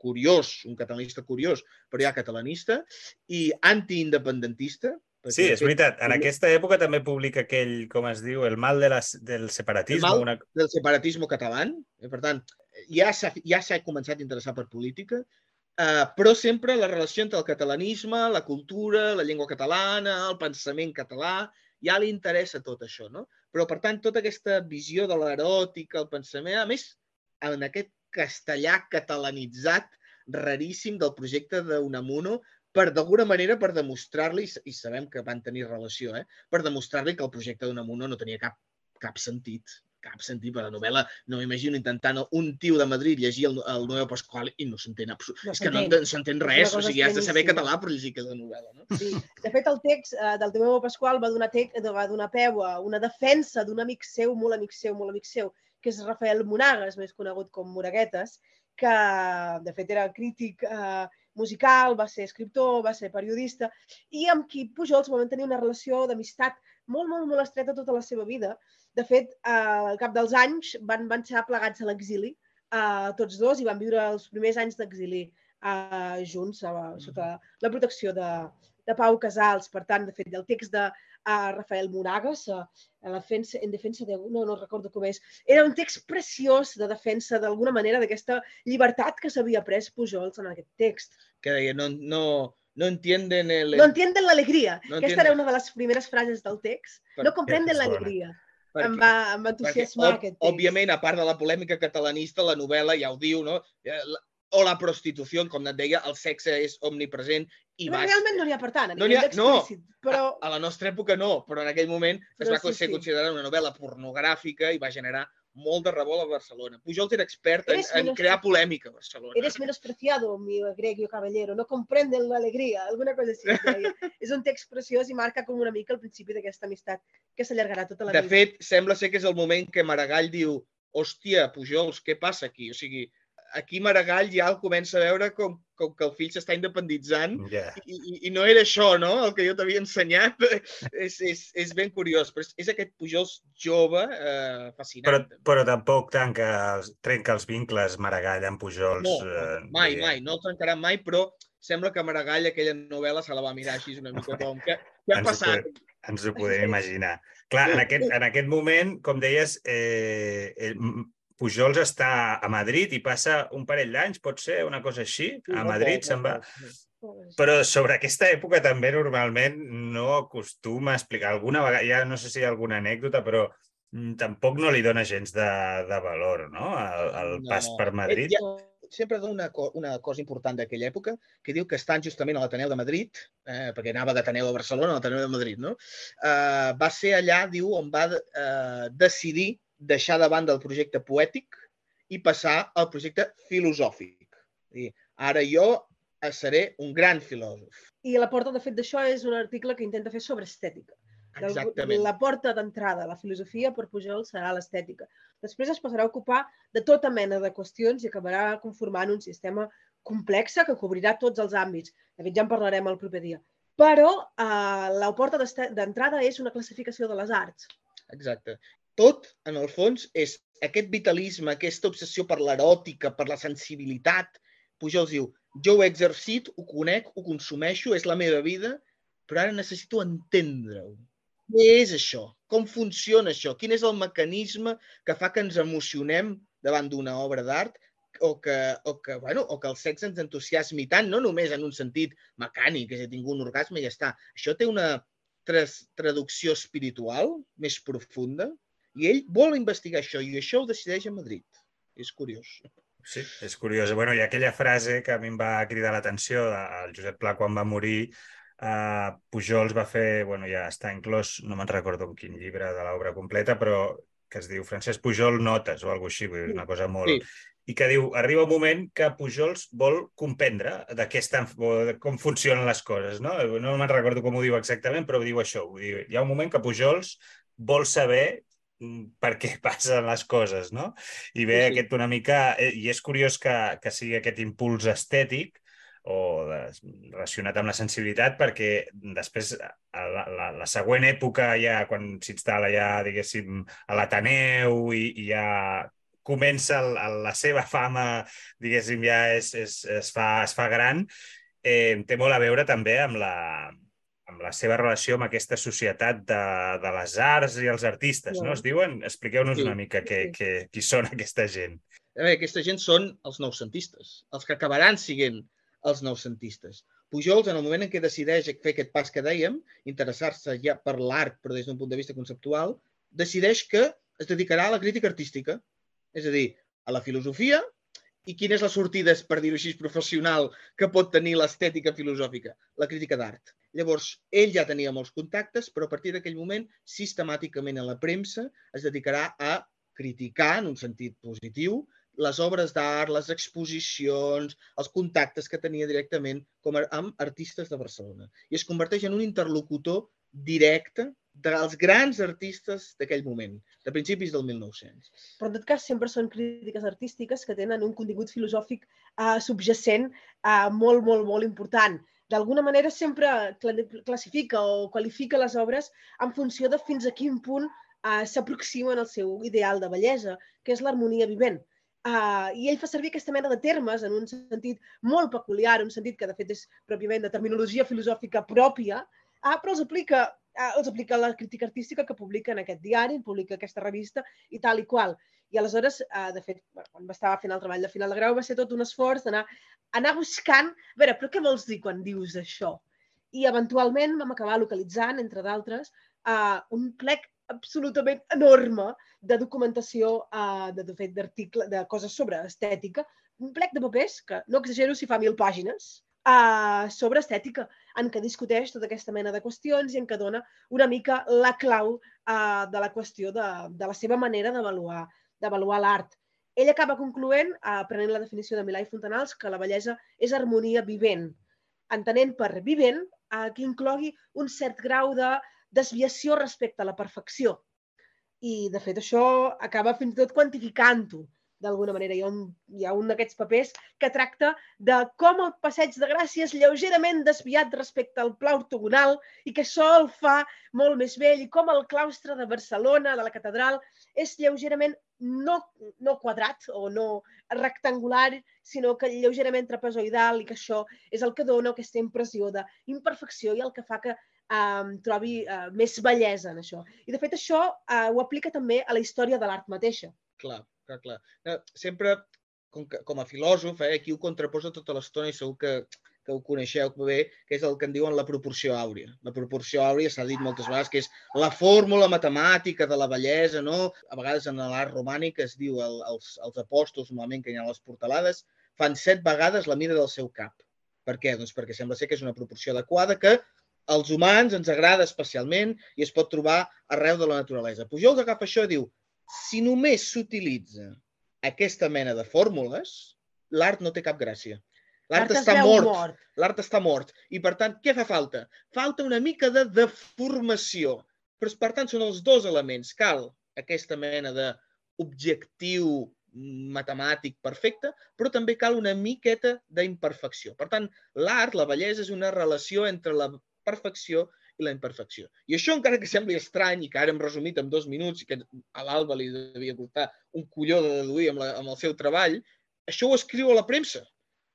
curiós, un catalanista curiós, però ja catalanista, i antiindependentista. Sí, és veritat. En aquesta època també publica aquell, com es diu, el mal de les, del separatisme. El mal Una... del separatisme català. Eh? Per tant, ja s'ha ja començat a interessar per política, eh, però sempre la relació entre el catalanisme, la cultura, la llengua catalana, el pensament català, ja li interessa tot això, no? Però, per tant, tota aquesta visió de l'eròtica, el pensament, a més, en aquest castellà catalanitzat raríssim del projecte d'Unamuno, per d'alguna manera per demostrar-li, i sabem que van tenir relació, eh? per demostrar-li que el projecte d'Unamuno no tenia cap, cap sentit cap sentit per la novel·la. No m'imagino intentant un tio de Madrid llegir el, el Noeu Pasqual i no s'entén absolut. No és que no s'entén. ent- s'entén res, o sigui, has de saber català per llegir aquesta novel·la. No? Sí. De fet, el text eh, del Tomeu Pasqual va donar, te va donar peu a una defensa d'un amic seu, molt amic seu, molt amic seu, que és Rafael Monagas, més conegut com Moraguetes, que de fet era crític eh, musical, va ser escriptor, va ser periodista, i amb qui Pujols va mantenir una relació d'amistat molt, molt, molt estreta tota la seva vida. De fet, eh, al cap dels anys van, van ser plegats a l'exili, eh, tots dos, i van viure els primers anys d'exili eh, junts, eh, sota la protecció de, de Pau Casals. Per tant, de fet, el text de uh, Rafael Moragas, uh, en, defensa, en defensa de... No, no recordo com és. Era un text preciós de defensa, d'alguna manera, d'aquesta llibertat que s'havia pres Pujols en aquest text. Que deia, no, no, no entienden el... No entienden la alegría. No Aquesta entienden- era una de les primeres frases del text. Per- No comprenden és la bona. alegria. perquè- Em va, em va Perquè, entusiasmar aquest text. òbviament, a part de la polèmica catalanista, la novel·la ja ho diu, no? O la prostitució, com et deia, el sexe és omnipresent i Però va... realment no n'hi ha per tant, a No nivell no. d'explícit. Però A, a la nostra època no, però en aquell moment es Però va sí, ser sí. considerada una novel·la pornogràfica i va generar molt de revolt a Barcelona. Pujols era expert en, Eres en crear polèmica a Barcelona. eres menospreciado, mi egregio caballero, no comprenden la alegria, alguna cosa així. es *laughs* és un text preciós i marca com una mica el principi d'aquesta amistat que s'allargarà tota la De vida. fet, sembla ser que és el moment que Maragall diu hòstia, Pujols, què passa aquí? O sigui, aquí Maragall ja el comença a veure com, com que el fill s'està independitzant Ja. i, i, i no era això, no?, el que jo t'havia ensenyat. *laughs* és, és, és ben curiós, però és, és aquest Pujols jove eh, Però, fascinant. però tampoc tanca, els, trenca els vincles Maragall amb Pujols. no, eh, mai, diguem. mai, no el trencarà mai, però sembla que Maragall aquella novel·la se la va mirar així una mica com, què, què ha Ens ho passat? podem- Ens ho podem imaginar. Clar, en aquest, en aquest moment, com deies, eh, el, Pujols està a Madrid i passa un parell d'anys, pot ser, una cosa així? A No Madrid se'n no va... no. Però sobre aquesta època també normalment no acostuma a explicar alguna vegada, ja no sé si hi ha alguna anècdota, però mm, tampoc no li dona gens de, de valor, no?, el, el No. pas per Madrid. Eh, ja, sempre dono una, co una cosa important d'aquella època, que diu que estan justament a l'Ateneu de Madrid, eh, perquè anava d'Ateneu a Barcelona a l'Ateneu de Madrid, no? Eh, va ser allà, diu, on va eh, decidir deixar de banda el projecte poètic i passar al projecte filosòfic. Dir, ara jo seré un gran filòsof. I la porta, de fet, d'això és un article que intenta fer sobre estètica. Exactament. La porta d'entrada a la filosofia per Pujol serà l'estètica. Després es passarà a ocupar de tota mena de qüestions i acabarà conformant un sistema complex que cobrirà tots els àmbits. De fet, ja en parlarem el proper dia. Però eh, la porta d'entrada és una classificació de les arts. Exacte. Tot, en el fons, és aquest vitalisme, aquesta obsessió per l'eròtica, per la sensibilitat. Pujol diu, jo ho he exercit, ho conec, ho consumeixo, és la meva vida, però ara necessito entendre-ho. Què és això? Com funciona això? Quin és el mecanisme que fa que ens emocionem davant d'una obra d'art o que, o, que, bueno, o que el sexe ens entusiasmi tant, no només en un sentit mecànic, és a dir, tinc un orgasme i ja està. Això té una traducció espiritual més profunda i ell vol investigar això i això ho decideix a Madrid. És curiós. Sí, és curiós. Bueno, i aquella frase que a mi em va cridar l'atenció del Josep Pla quan va morir, eh, Pujols va fer, bueno, ja està inclòs, no me'n recordo en quin llibre de l'obra completa, però que es diu Francesc Pujol Notes o alguna així, vull dir, una cosa molt... Sí. I que diu, arriba un moment que Pujols vol comprendre de què estan, de com funcionen les coses, no? No me'n recordo com ho diu exactament, però diu això. Vull dir, hi ha un moment que Pujols vol saber per què *laughs* passen les coses, no? I ve Sí, sí. aquest una mica... eh, I és curiós que, que sigui aquest impuls estètic o de, relacionat amb la sensibilitat, perquè després, a la, la, la següent època, ja quan s'instal·la ja, diguéssim, a l'Ateneu i, i ja comença el, el, la seva fama, diguéssim, ja és, és, es, fa, es fa gran, eh, té molt a veure també amb la, amb la seva relació amb aquesta societat de, de les arts i els artistes, no? Es diuen? Expliqueu-nos Sí. una mica què, Sí. què, qui són *laughs* aquesta gent. A veure, aquesta gent són els noucentistes, els que acabaran siguent els noucentistes. Pujols, en el moment en què decideix fer aquest pas que dèiem, interessar-se ja per l'art, però des d'un punt de vista conceptual, decideix que es dedicarà a la crítica artística, és a dir, a la filosofia, i quina és la sortida, per dir-ho així, professional que pot tenir l'estètica filosòfica? La crítica d'art. Llavors, ell ja tenia molts contactes, però a partir d'aquell moment, sistemàticament a la premsa, es dedicarà a criticar, en un sentit positiu, les obres d'art, les exposicions, els contactes que tenia directament com a, amb artistes de Barcelona. I es converteix en un interlocutor directe dels grans artistes d'aquell moment, de principis del 1900. Però en tot cas sempre són crítiques artístiques que tenen un contingut filosòfic eh, subjacent eh, molt, molt, molt important. D'alguna manera sempre cla- classifica o qualifica les obres en funció de fins a quin punt eh, s'aproximen al seu ideal de bellesa, que és l'harmonia vivent. Uh, I ell fa servir aquesta mena de termes en un sentit molt peculiar, un sentit que de fet és pròpiament de terminologia filosòfica pròpia, uh, però els aplica, uh, els aplica la crítica artística que publica en aquest diari, publica aquesta revista i tal i qual. I aleshores, uh, de fet, bueno, quan estava fent el treball de final de grau va ser tot un esforç d'anar anar buscant, a veure, però què vols dir quan dius això? I eventualment vam acabar localitzant, entre d'altres, uh, un plec absolutament enorme de documentació, uh, de, de fet, d'article, de coses sobre estètica, un plec de papers, que no exagero si fa mil pàgines, uh, sobre estètica, en què discuteix tota aquesta mena de qüestions i en què dona una mica la clau uh, de la qüestió de, de la seva manera d'avaluar l'art. Ell acaba concloent, uh, prenent la definició de Milà i Fontanals, que la bellesa és harmonia vivent, entenent per vivent uh, que inclogui un cert grau de desviació respecte a la perfecció. I, de fet, això acaba fins i tot quantificant-ho d'alguna manera. Hi ha, un, hi ha un d'aquests papers que tracta de com el passeig de Gràcia és lleugerament desviat respecte al pla ortogonal i que això el fa molt més vell i com el claustre de Barcelona, de la catedral, és lleugerament no, no quadrat o no rectangular, sinó que lleugerament trapezoidal i que això és el que dona aquesta impressió d'imperfecció i el que fa que um, trobi uh, més bellesa en això. I, de fet, això uh, ho aplica també a la història de l'art mateixa. Clar, clar, clar. Sempre, com, que, com a filòsof, eh, aquí ho contraposa tota l'estona i segur que que ho coneixeu bé, que és el que en diuen la proporció àurea. La proporció àurea s'ha dit moltes vegades que és la fórmula matemàtica de la bellesa, no? A vegades en l'art romànic es diu el, els, els apòstols, normalment que hi ha les portalades, fan set vegades la mida del seu cap. Per què? Doncs perquè sembla ser que és una proporció adequada que als humans ens agrada especialment i es pot trobar arreu de la naturalesa. Pujols agafa això i diu, si només s'utilitza aquesta mena de fórmules, l'art no té cap gràcia. L'art està mort. mort. L'art està mort. I, per tant, què fa falta? Falta una mica de deformació. Però, per tant, són els dos elements. Cal aquesta mena d'objectiu matemàtic perfecte, però també cal una miqueta d'imperfecció. Per tant, l'art, la bellesa, és una relació entre la perfecció i la imperfecció. I això, encara que sembli estrany i que ara hem resumit en dos minuts i que a l'Alba li devia portar un colló de deduir amb, la, amb el seu treball, això ho escriu a la premsa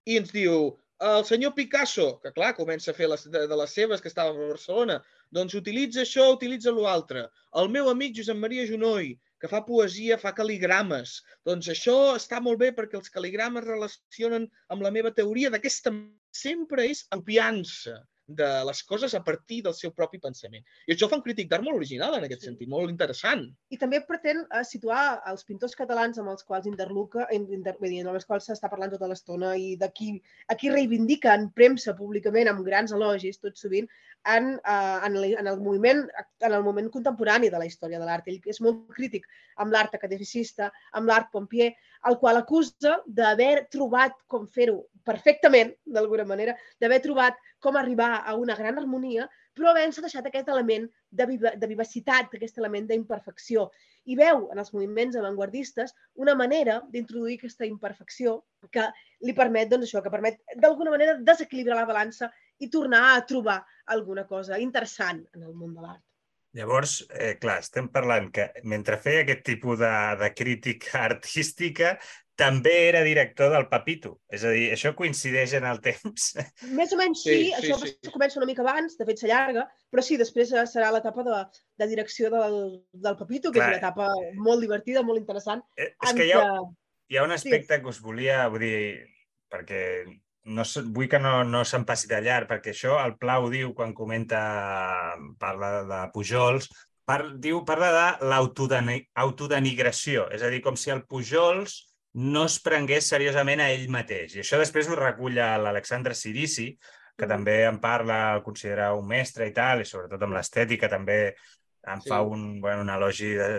i ens diu el senyor Picasso, que clar, comença a fer les, de, de les seves, que estava a Barcelona, doncs utilitza això, utilitza l'altre. El meu amic Josep Maria Junoi, que fa poesia, fa cal·ligrames. Doncs això està molt bé perquè els cal·ligrames relacionen amb la meva teoria d'aquesta... Sempre és copiança de les coses a partir del seu propi pensament. I això fa un crític d'art molt original en aquest sí. sentit, molt interessant. I també pretén uh, situar els pintors catalans amb els quals interluca, inter, dir, amb els quals s'està parlant tota l'estona i d'aquí aquí reivindica en premsa públicament amb grans elogis, tot sovint, en, uh, en, el, en, el moviment, en el moment contemporani de la història de l'art. Ell és molt crític amb l'art academicista, amb l'art pompier, el qual acusa d'haver trobat com fer-ho perfectament, d'alguna manera, d'haver trobat com arribar a una gran harmonia, però havent-se deixat aquest element de, viva, de vivacitat, aquest element d'imperfecció. I veu en els moviments avantguardistes una manera d'introduir aquesta imperfecció que li permet, doncs això, que permet d'alguna manera desequilibrar la balança i tornar a trobar alguna cosa interessant en el món de l'art. Llavors, eh, clar, estem parlant que mentre feia aquest tipus de, de crítica *laughs* artística, també era director del Papito. És a dir, això coincideix en el temps. *laughs* Més o menys sí, sí això sí, sí. comença una mica abans, de fet s'allarga, però sí, després serà l'etapa de, de direcció del, del Papito, que Clar. és una etapa molt divertida, molt interessant. Eh, és que hi ha, hi ha un aspecte sí. que us volia, vull dir, perquè no, vull que no, no se'n passi de llarg, perquè això el Pla ho diu quan comenta, parla de Pujols, par, diu, parla de l'autodenigració, és a dir, com si el Pujols no es prengués seriosament a ell mateix. I això després ho recull l'Alexandre Sirici, que mm. també en parla, el considera un mestre i tal, i sobretot amb l'estètica també en sí. fa un, bueno, un elogi de,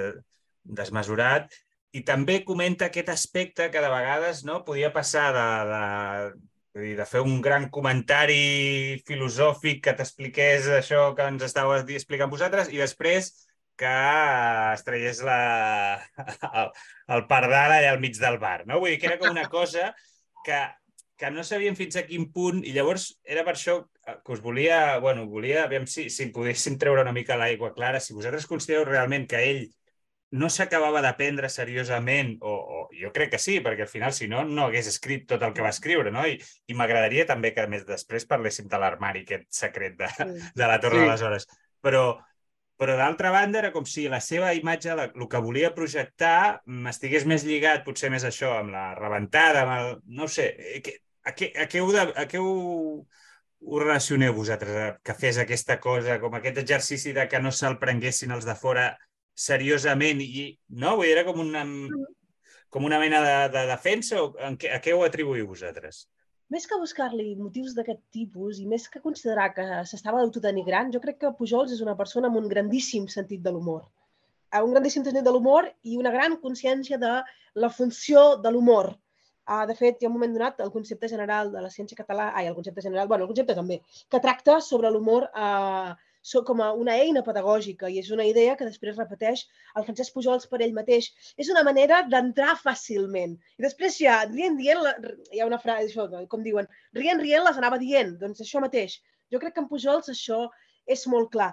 desmesurat. I també comenta aquest aspecte que de vegades no podia passar de, de, dir, de fer un gran comentari filosòfic que t'expliqués això que ens estàveu explicant vosaltres i després que es traiés la... el, el pardal allà al mig del bar. No? Vull dir que era com una cosa que, que no sabíem fins a quin punt i llavors era per això que us volia, bueno, volia, aviam si, si poguéssim treure una mica l'aigua clara, si vosaltres considereu realment que ell no s'acabava de prendre seriosament, o, o jo crec que sí, perquè al final, si no, no hagués escrit tot el que va escriure, no? I, i m'agradaria també que més després parléssim de l'armari, aquest secret de, de la Torre sí. de les Hores. Però, però d'altra banda era com si la seva imatge, la, el que volia projectar, estigués més lligat, potser més això, amb la rebentada, amb el... no sé, eh, a què, a què, ho, de, a què ho, ho relacioneu vosaltres, que fes aquesta cosa, com aquest exercici de que no se'l prenguessin els de fora seriosament i no? Era com una, com una mena de, de defensa o en què, a què ho atribuïu vosaltres? Més que buscar-li motius d'aquest tipus i més que considerar que s'estava autodenigrant, jo crec que Pujols és una persona amb un grandíssim sentit de l'humor. Eh, un grandíssim sentit de l'humor i una gran consciència de la funció de l'humor. Uh, de fet, hi ha un moment donat, el concepte general de la ciència catalana, ai, el concepte general, bueno, el concepte també, que tracta sobre l'humor uh, com a una eina pedagògica i és una idea que després repeteix el Francesc Pujols per ell mateix. És una manera d'entrar fàcilment. I després ja, rient, dient, hi ha una frase, això, com diuen, rient, rient les anava dient. Doncs això mateix. Jo crec que en Pujols això és molt clar.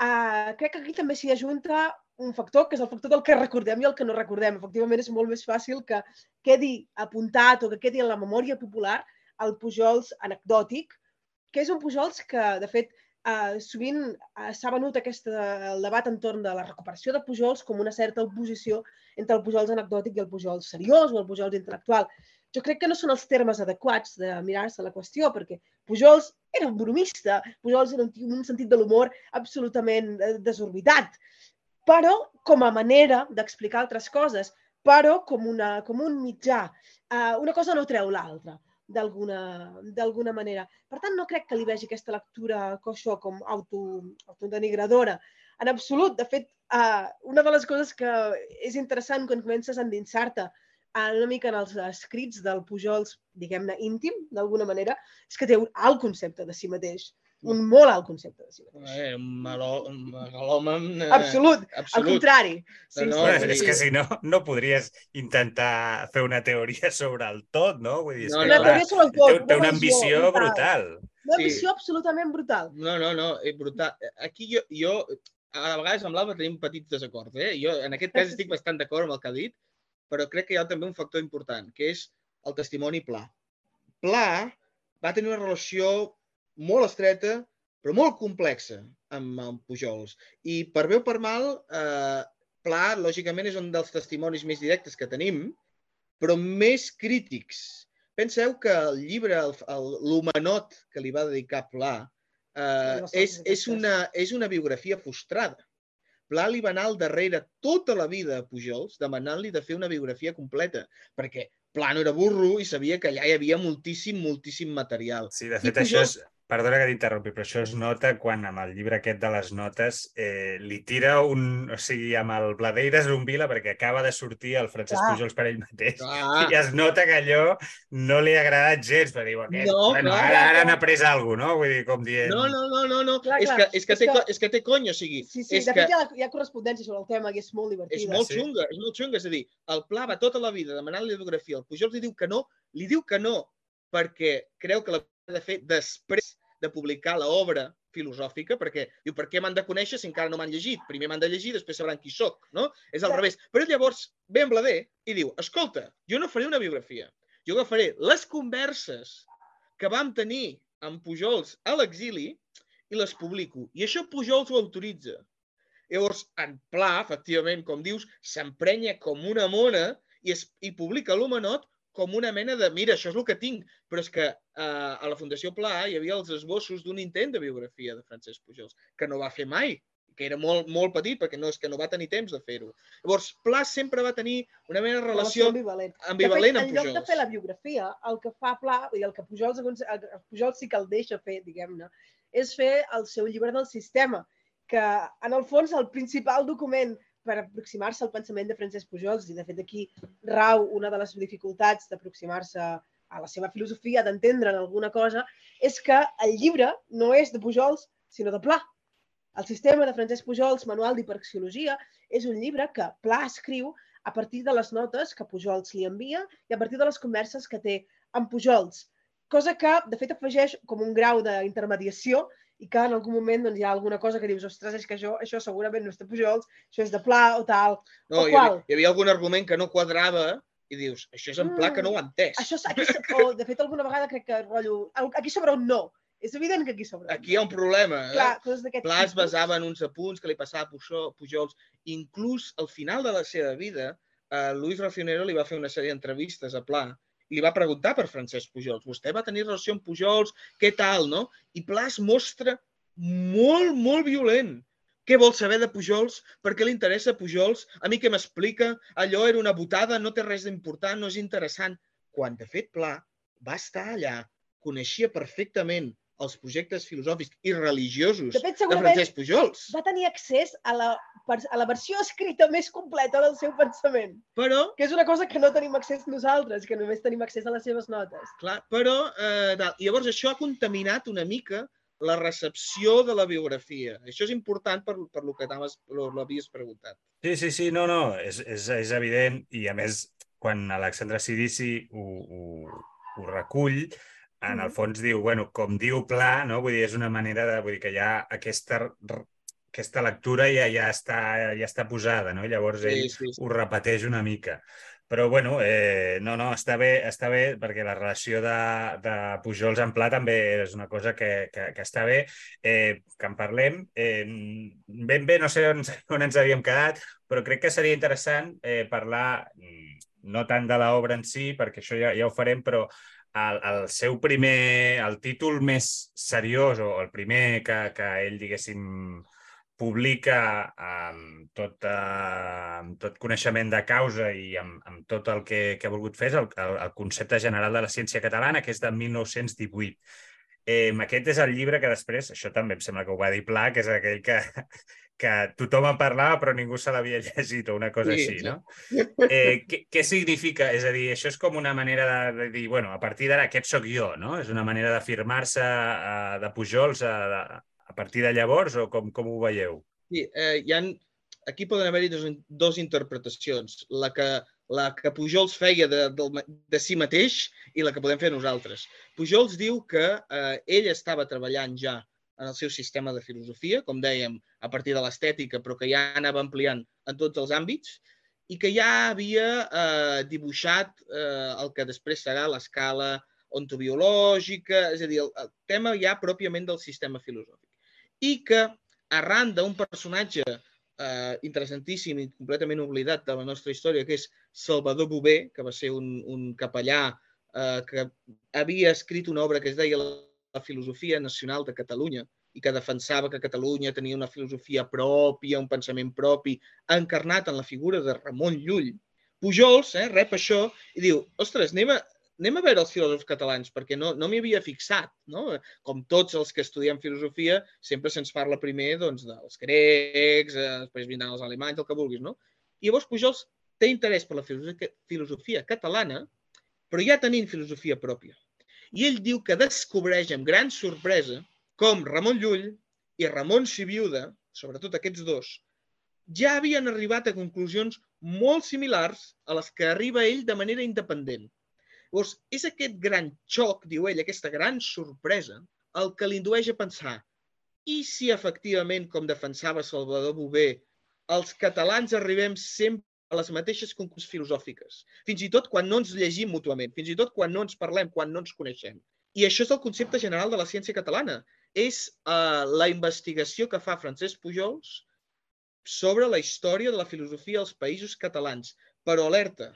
Uh, crec que aquí també s'hi ajunta un factor, que és el factor del que recordem i el que no recordem. Efectivament, és molt més fàcil que quedi apuntat o que quedi en la memòria popular el Pujols anecdòtic, que és un Pujols que, de fet, eh, sovint eh, s'ha venut aquesta, el debat entorn de la recuperació de Pujols com una certa oposició entre el Pujols anecdòtic i el Pujols seriós o el Pujols intel·lectual. Jo crec que no són els termes adequats de mirar-se la qüestió, perquè Pujols era un bromista, Pujols era un un sentit de l'humor absolutament eh, desorbitat, però com a manera d'explicar altres coses, però com, una, com un mitjà. Uh, una cosa no treu l'altra d'alguna manera. Per tant, no crec que li vegi aquesta lectura coixó com auto, autodenigradora. En absolut. De fet, uh, una de les coses que és interessant quan comences a endinsar-te uh, una mica en els escrits del Pujols, diguem-ne, íntim, d'alguna manera, és que té un alt concepte de si mateix un molt alt concepte de si mateix. Eh, un megalòman... Eh, absolut, absolut, al contrari. Sí, no, sí, és sí. que si no, no podries intentar fer una teoria *laughs* sobre el tot, no? Vull dir, no, no, clar, sobre el tot, té, té una ambició brutal. Una ambició sí. absolutament brutal. No, no, no, és brutal. Aquí jo, jo a vegades amb l'Alba tenim petits desacords. Eh? Jo en aquest cas estic bastant d'acord amb el que ha dit, però crec que hi ha també un factor important, que és el testimoni pla. Pla va tenir una relació molt estreta, però molt complexa amb, amb Pujols. I per bé o per mal, eh, Pla, lògicament, és un dels testimonis més directes que tenim, però més crítics. Penseu que el llibre, l'Humanot que li va dedicar Pla, eh, és, és, una, és una biografia frustrada. Pla li va anar al darrere tota la vida a Pujols demanant-li de fer una biografia completa, perquè Pla no era burro i sabia que allà hi havia moltíssim, moltíssim material. Sí, de fet, Pujols... això és, Perdona que t'interrompi, però això es nota quan amb el llibre aquest de les notes eh, li tira un... O sigui, amb el Bladeires un vila perquè acaba de sortir el Francesc clar. Pujols per ell mateix clar. i es nota que allò no li ha agradat gens, però diu aquest, no, bueno, clar, ara, ara n'ha pres alguna cosa, no? Vull dir, com dient... No, no, no, no, no. Clar, és, clar. Que, és, que és, té, que... és que té cony, o sigui... Sí, sí, és de que... fet hi ha, hi ha correspondència sobre el tema i és molt divertida. És molt sí. xunga, és molt xunga, és a dir, el Pla va tota la vida demanant-li biografia, el Pujols li diu que no, li diu que no perquè creu que l'ha de fer després de publicar l'obra filosòfica, perquè diu, per què m'han de conèixer si encara no m'han llegit? Primer m'han de llegir, després sabran qui sóc, no? És al revés. Però llavors ve en Blader i diu, escolta, jo no faré una biografia, jo agafaré les converses que vam tenir amb Pujols a l'exili i les publico. I això Pujols ho autoritza. Llavors, en Pla, efectivament, com dius, s'emprenya com una mona i, es, i publica l'Humanot com una mena de, mira, això és el que tinc, però és que eh, a la Fundació Pla hi havia els esbossos d'un intent de biografia de Francesc Pujols, que no va fer mai, que era molt, molt petit, perquè no és que no va tenir temps de fer-ho. Llavors, Pla sempre va tenir una mena de relació, ambivalent, ambivalent de fet, amb Pujols. En lloc de fer la biografia, el que fa Pla, i el que Pujols, el Pujols sí que el deixa fer, diguem-ne, és fer el seu llibre del sistema, que en el fons el principal document per aproximar-se al pensament de Francesc Pujols i de fet aquí rau una de les dificultats d'aproximar-se a la seva filosofia, d'entendre en alguna cosa, és que el llibre no és de Pujols, sinó de Pla. El sistema de Francesc Pujols, Manual d'Hiperxiologia, és un llibre que Pla escriu a partir de les notes que Pujols li envia i a partir de les converses que té amb Pujols. Cosa que, de fet, afegeix com un grau d'intermediació i que en algun moment doncs, hi ha alguna cosa que dius, ostres, és que això, això segurament no és de Pujols, això és de Pla o tal, no, o hi qual. Havia, hi havia algun argument que no quadrava i dius, això és en Pla que no ho ha entès. Això, aquí, o, de fet, alguna vegada crec que rotllo, aquí sobre un no. És evident que aquí sobre un Aquí hi ha un problema. Eh? Clar, coses d'aquest Pla es basava en uns apunts que li passava a Pujols. Inclús al final de la seva vida, eh, Luis Racionero li va fer una sèrie d'entrevistes a Pla i li va preguntar per Francesc Pujols. Vostè va tenir relació amb Pujols? Què tal, no? I Pla es mostra molt, molt violent. Què vol saber de Pujols? Per què li interessa Pujols? A mi què m'explica? Allò era una botada, no té res d'important, no és interessant. Quan, de fet, Pla va estar allà, coneixia perfectament els projectes filosòfics i religiosos de, fet, de Francesc Pujols. Va tenir accés a la, a la versió escrita més completa del seu pensament. Però... Que és una cosa que no tenim accés nosaltres, que només tenim accés a les seves notes. Clar, però... Eh, llavors això ha contaminat una mica la recepció de la biografia. Això és important per, per lo que l'havies preguntat. Sí, sí, sí, no, no, és, és, és evident i a més quan Alexandre Sidici ho, ho, ho recull, en el fons diu, bueno, com diu Pla, no? vull dir, és una manera de, vull dir, que ja aquesta, aquesta lectura ja, ja, està, ja està posada, no? I llavors ell sí, sí, sí. ho repeteix una mica. Però, bueno, eh, no, no, està bé, està bé perquè la relació de, de Pujols en Pla també és una cosa que, que, que està bé, eh, que en parlem. Eh, ben bé, no sé on, on ens havíem quedat, però crec que seria interessant eh, parlar mm, no tant de l'obra en si, perquè això ja, ja ho farem, però el, el seu primer, el títol més seriós o el primer que, que ell, diguéssim, publica amb tot, uh, amb tot coneixement de causa i amb, amb tot el que, que ha volgut fer és el, el, el concepte general de la ciència catalana, que és de 1918. Eh, aquest és el llibre que després, això també em sembla que ho va dir Pla, que és aquell que, *laughs* que tothom en parlava però ningú se l'havia *laughs* llegit o una cosa sí, així, no? *laughs* Eh, què, què significa? És a dir, això és com una manera de, de dir, bueno, a partir d'ara aquest sóc jo, no? És una manera d'afirmar-se uh, de Pujols a, a partir de llavors o com, com ho veieu? Sí, eh, hi ha, aquí poden haver-hi dos, dos interpretacions. La que, la que Pujols feia de, de, de si mateix i la que podem fer nosaltres. Pujols diu que eh, ell estava treballant ja en el seu sistema de filosofia, com dèiem, a partir de l'estètica, però que ja anava ampliant en tots els àmbits, i que ja havia eh, dibuixat eh, el que després serà l'escala ontobiològica, és a dir, el, el tema ja pròpiament del sistema filosòfic i que arran d'un personatge eh, interessantíssim i completament oblidat de la nostra història, que és Salvador Bové, que va ser un, un capellà eh, que havia escrit una obra que es deia La filosofia nacional de Catalunya i que defensava que Catalunya tenia una filosofia pròpia, un pensament propi, encarnat en la figura de Ramon Llull. Pujols eh, rep això i diu, ostres, anem a, anem a veure els filòsofs catalans, perquè no, no m'hi havia fixat. No? Com tots els que estudiem filosofia, sempre se'ns parla primer doncs, dels grecs, eh, després vindran els alemanys, el que vulguis. No? I llavors Pujols té interès per la filosofia, filosofia catalana, però ja tenint filosofia pròpia. I ell diu que descobreix amb gran sorpresa com Ramon Llull i Ramon Sibiuda, sobretot aquests dos, ja havien arribat a conclusions molt similars a les que arriba ell de manera independent. Llavors, és aquest gran xoc, diu ell, aquesta gran sorpresa, el que l'indueix a pensar i si efectivament, com defensava Salvador Bové, els catalans arribem sempre a les mateixes conclusions filosòfiques, fins i tot quan no ens llegim mútuament, fins i tot quan no ens parlem, quan no ens coneixem. I això és el concepte general de la ciència catalana. És uh, la investigació que fa Francesc Pujols sobre la història de la filosofia als països catalans. Però alerta,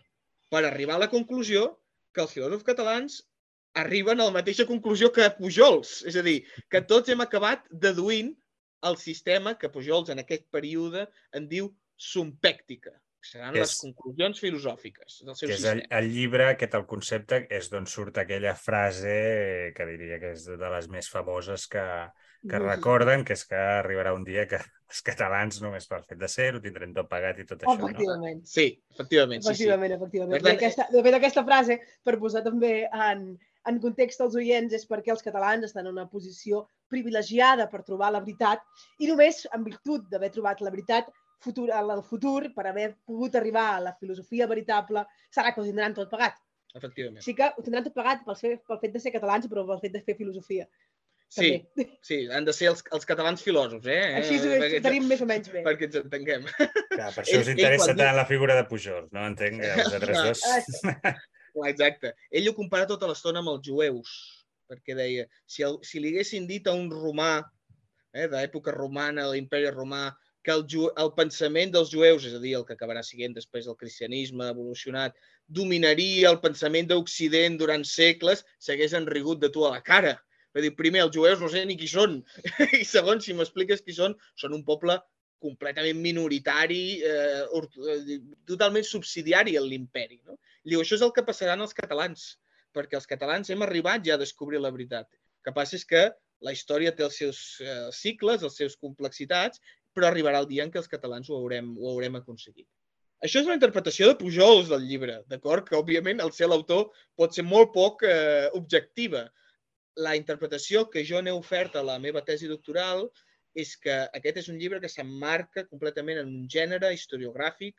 per arribar a la conclusió que els filòsofs catalans arriben a la mateixa conclusió que Pujols. És a dir, que tots hem acabat deduint el sistema que Pujols en aquest període en diu sumpèctica. Seran és, les conclusions filosòfiques del seu que sistema. És el, el llibre, aquest el concepte, és d'on surt aquella frase que diria que és de les més famoses que, que recorden, que és que arribarà un dia que *laughs* els catalans només per fet de ser ho tindrem tot pagat i tot això, efectivament. no? Sí, efectivament. Efectivament, sí, sí. efectivament. Per tant, aquesta, de fet, aquesta frase, per posar també en, en context als oients, és perquè els catalans estan en una posició privilegiada per trobar la veritat i només en virtut d'haver trobat la veritat futur, el futur, per haver pogut arribar a la filosofia veritable, serà que ho tindran tot pagat. Efectivament. Sí que ho tindran tot pagat pel, fer, pel fet de ser catalans, però pel fet de fer filosofia. Sí, també. *laughs* sí, han de ser els, els catalans filòsofs, eh? Així ho tenim més o menys bé. Perquè ens entenguem. Clar, per això us interessa ell, tant la figura de Pujol, no? Entenc que els altres dos... *laughs* Clar, exacte. Ell ho compara tota l'estona amb els jueus, perquè deia, si, el, si li haguessin dit a un romà, eh, d'època romana, de l'imperi romà, que el, el pensament dels jueus, és a dir, el que acabarà siguent després del cristianisme evolucionat, dominaria el pensament d'Occident durant segles, s'hagués enrigut de tu a la cara Vull dir, primer, els jueus no sé ni qui són. *laughs* I segon, si m'expliques qui són, són un poble completament minoritari, eh, eh totalment subsidiari a l'imperi. No? Diu, això és el que passarà als catalans, perquè els catalans hem arribat ja a descobrir la veritat. El que passa és que la història té els seus eh, cicles, les seves complexitats, però arribarà el dia en què els catalans ho haurem, ho haurem aconseguit. Això és una interpretació de Pujols del llibre, d'acord? Que, òbviament, el ser l'autor pot ser molt poc eh, objectiva, la interpretació que jo n'he ofert a la meva tesi doctoral és que aquest és un llibre que s'emmarca completament en un gènere historiogràfic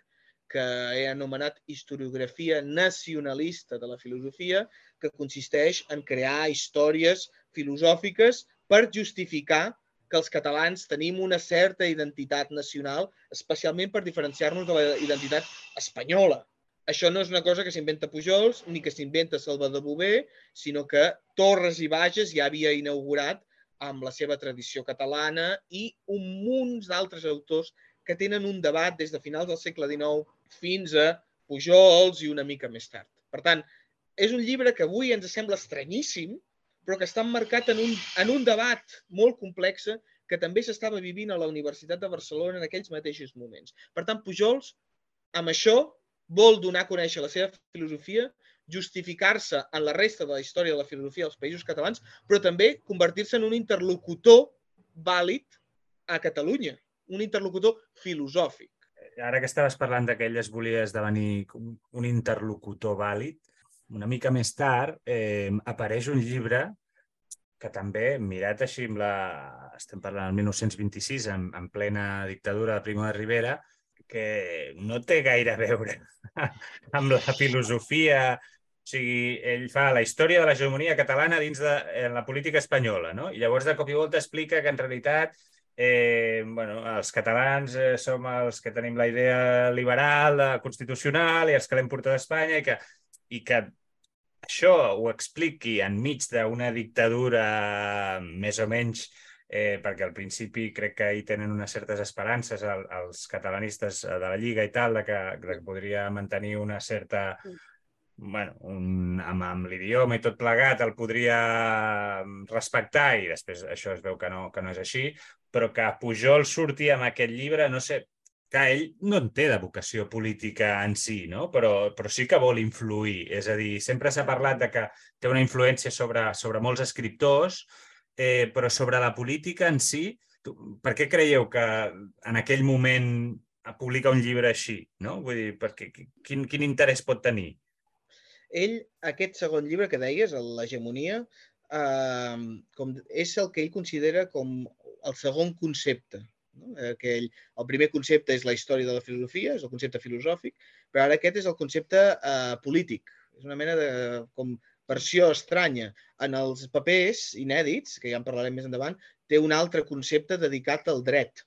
que he anomenat historiografia nacionalista de la filosofia, que consisteix en crear històries filosòfiques per justificar que els catalans tenim una certa identitat nacional, especialment per diferenciar-nos de la identitat espanyola. això no és una cosa que s'inventa Pujols ni que s'inventa Salvador Bové, sinó que Torres i Bages ja havia inaugurat amb la seva tradició catalana i un munt d'altres autors que tenen un debat des de finals del segle XIX fins a Pujols i una mica més tard. Per tant, és un llibre que avui ens sembla estranyíssim, però que està emmarcat en un, en un debat molt complex que també s'estava vivint a la Universitat de Barcelona en aquells mateixos moments. Per tant, Pujols, amb això, vol donar a conèixer la seva filosofia, justificar-se en la resta de la història de la filosofia dels països catalans, però també convertir-se en un interlocutor vàlid a Catalunya, un interlocutor filosòfic. Ara que estaves parlant que ell es volia esdevenir un interlocutor vàlid, una mica més tard eh, apareix un llibre que també, mirat així amb la... estem parlant del 1926, en, en plena dictadura de Primo de Rivera, que no té gaire a veure *laughs* amb la filosofia... O sigui, ell fa la història de l'hegemonia catalana dins de en la política espanyola, no? I llavors de cop i volta explica que en realitat eh, bueno, els catalans eh, som els que tenim la idea liberal, la constitucional i els que l'hem portat a Espanya i que, i que això ho expliqui enmig d'una dictadura més o menys eh, perquè al principi crec que hi tenen unes certes esperances el, els catalanistes de la Lliga i tal, de que, de que podria mantenir una certa... bueno, un, amb, amb l'idioma i tot plegat el podria respectar i després això es veu que no, que no és així, però que Pujol surti amb aquest llibre, no sé, que ell no en té de vocació política en si, no? però, però sí que vol influir. És a dir, sempre s'ha parlat de que té una influència sobre, sobre molts escriptors, eh, però sobre la política en si, tu, per què creieu que en aquell moment publica un llibre així? No? Vull dir, perquè, quin, quin interès pot tenir? Ell, aquest segon llibre que deies, l'hegemonia, eh, com, és el que ell considera com el segon concepte. No? Que ell, el primer concepte és la història de la filosofia, és el concepte filosòfic, però ara aquest és el concepte eh, polític. És una mena de com versió estranya. En els papers inèdits, que ja en parlarem més endavant, té un altre concepte dedicat al dret.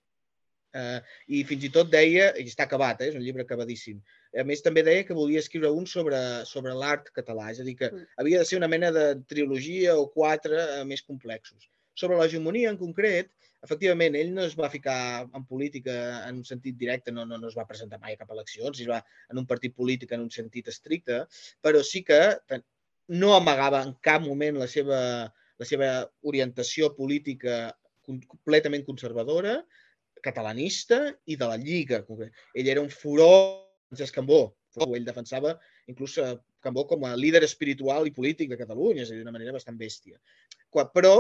Uh, I fins i tot deia, i està acabat, eh, és un llibre acabadíssim, a més també deia que volia escriure un sobre, sobre l'art català, és a dir, que mm. havia de ser una mena de trilogia o quatre uh, més complexos. Sobre l'hegemonia en concret, efectivament, ell no es va ficar en política en un sentit directe, no, no, no es va presentar mai a cap eleccions, es va en un partit polític en un sentit estricte, però sí que no amagava en cap moment la seva, la seva orientació política completament conservadora, catalanista i de la Lliga. Ell era un furor de Cambó. Ell defensava inclús Cambó com a líder espiritual i polític de Catalunya, és a dir, d'una manera bastant bèstia. Però,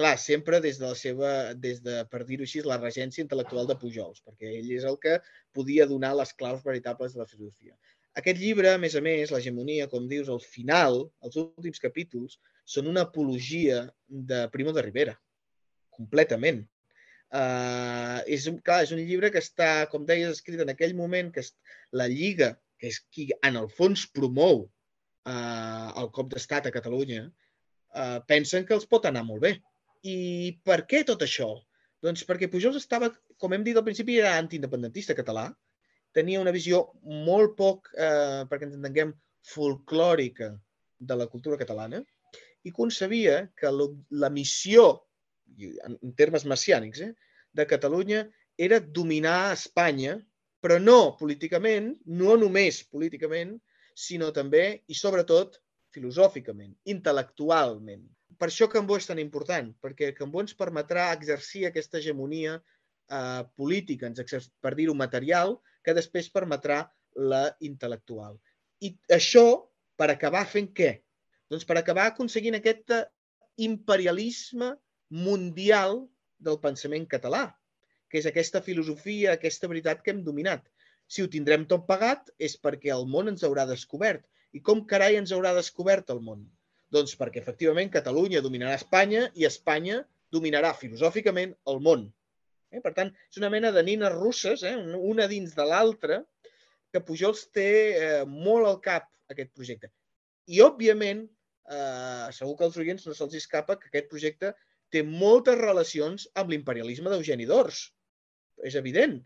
clar, sempre des de la seva, des de, per dir-ho així, la regència intel·lectual de Pujols, perquè ell és el que podia donar les claus veritables de la filosofia. Aquest llibre, a més a més, l'hegemonia, com dius, al final, els últims capítols, són una apologia de Primo de Rivera, completament. Uh, és, un, clar, és un llibre que està, com deies, escrit en aquell moment que la Lliga, que és qui en el fons promou uh, el cop d'estat a Catalunya, uh, pensen que els pot anar molt bé. I per què tot això? Doncs perquè Pujols estava, com hem dit al principi, era antiindependentista català, tenia una visió molt poc, eh, perquè ens entenguem, folclòrica de la cultura catalana i concebia que la missió, en termes messiànics, eh, de Catalunya era dominar Espanya, però no políticament, no només políticament, sinó també i sobretot filosòficament, intel·lectualment. Per això Cambó és tan important, perquè Cambó ens permetrà exercir aquesta hegemonia eh, política, ens per dir-ho material, que després permetrà la intel·lectual. I això per acabar fent què? Doncs per acabar aconseguint aquest imperialisme mundial del pensament català, que és aquesta filosofia, aquesta veritat que hem dominat. Si ho tindrem tot pagat és perquè el món ens haurà descobert. I com carai ens haurà descobert el món? Doncs perquè efectivament Catalunya dominarà Espanya i Espanya dominarà filosòficament el món. Eh? Per tant, és una mena de nines russes, eh? una dins de l'altra, que Pujols té eh, molt al cap aquest projecte. I, òbviament, eh, segur que als oients no se'ls escapa que aquest projecte té moltes relacions amb l'imperialisme d'Eugeni d'Ors. És evident.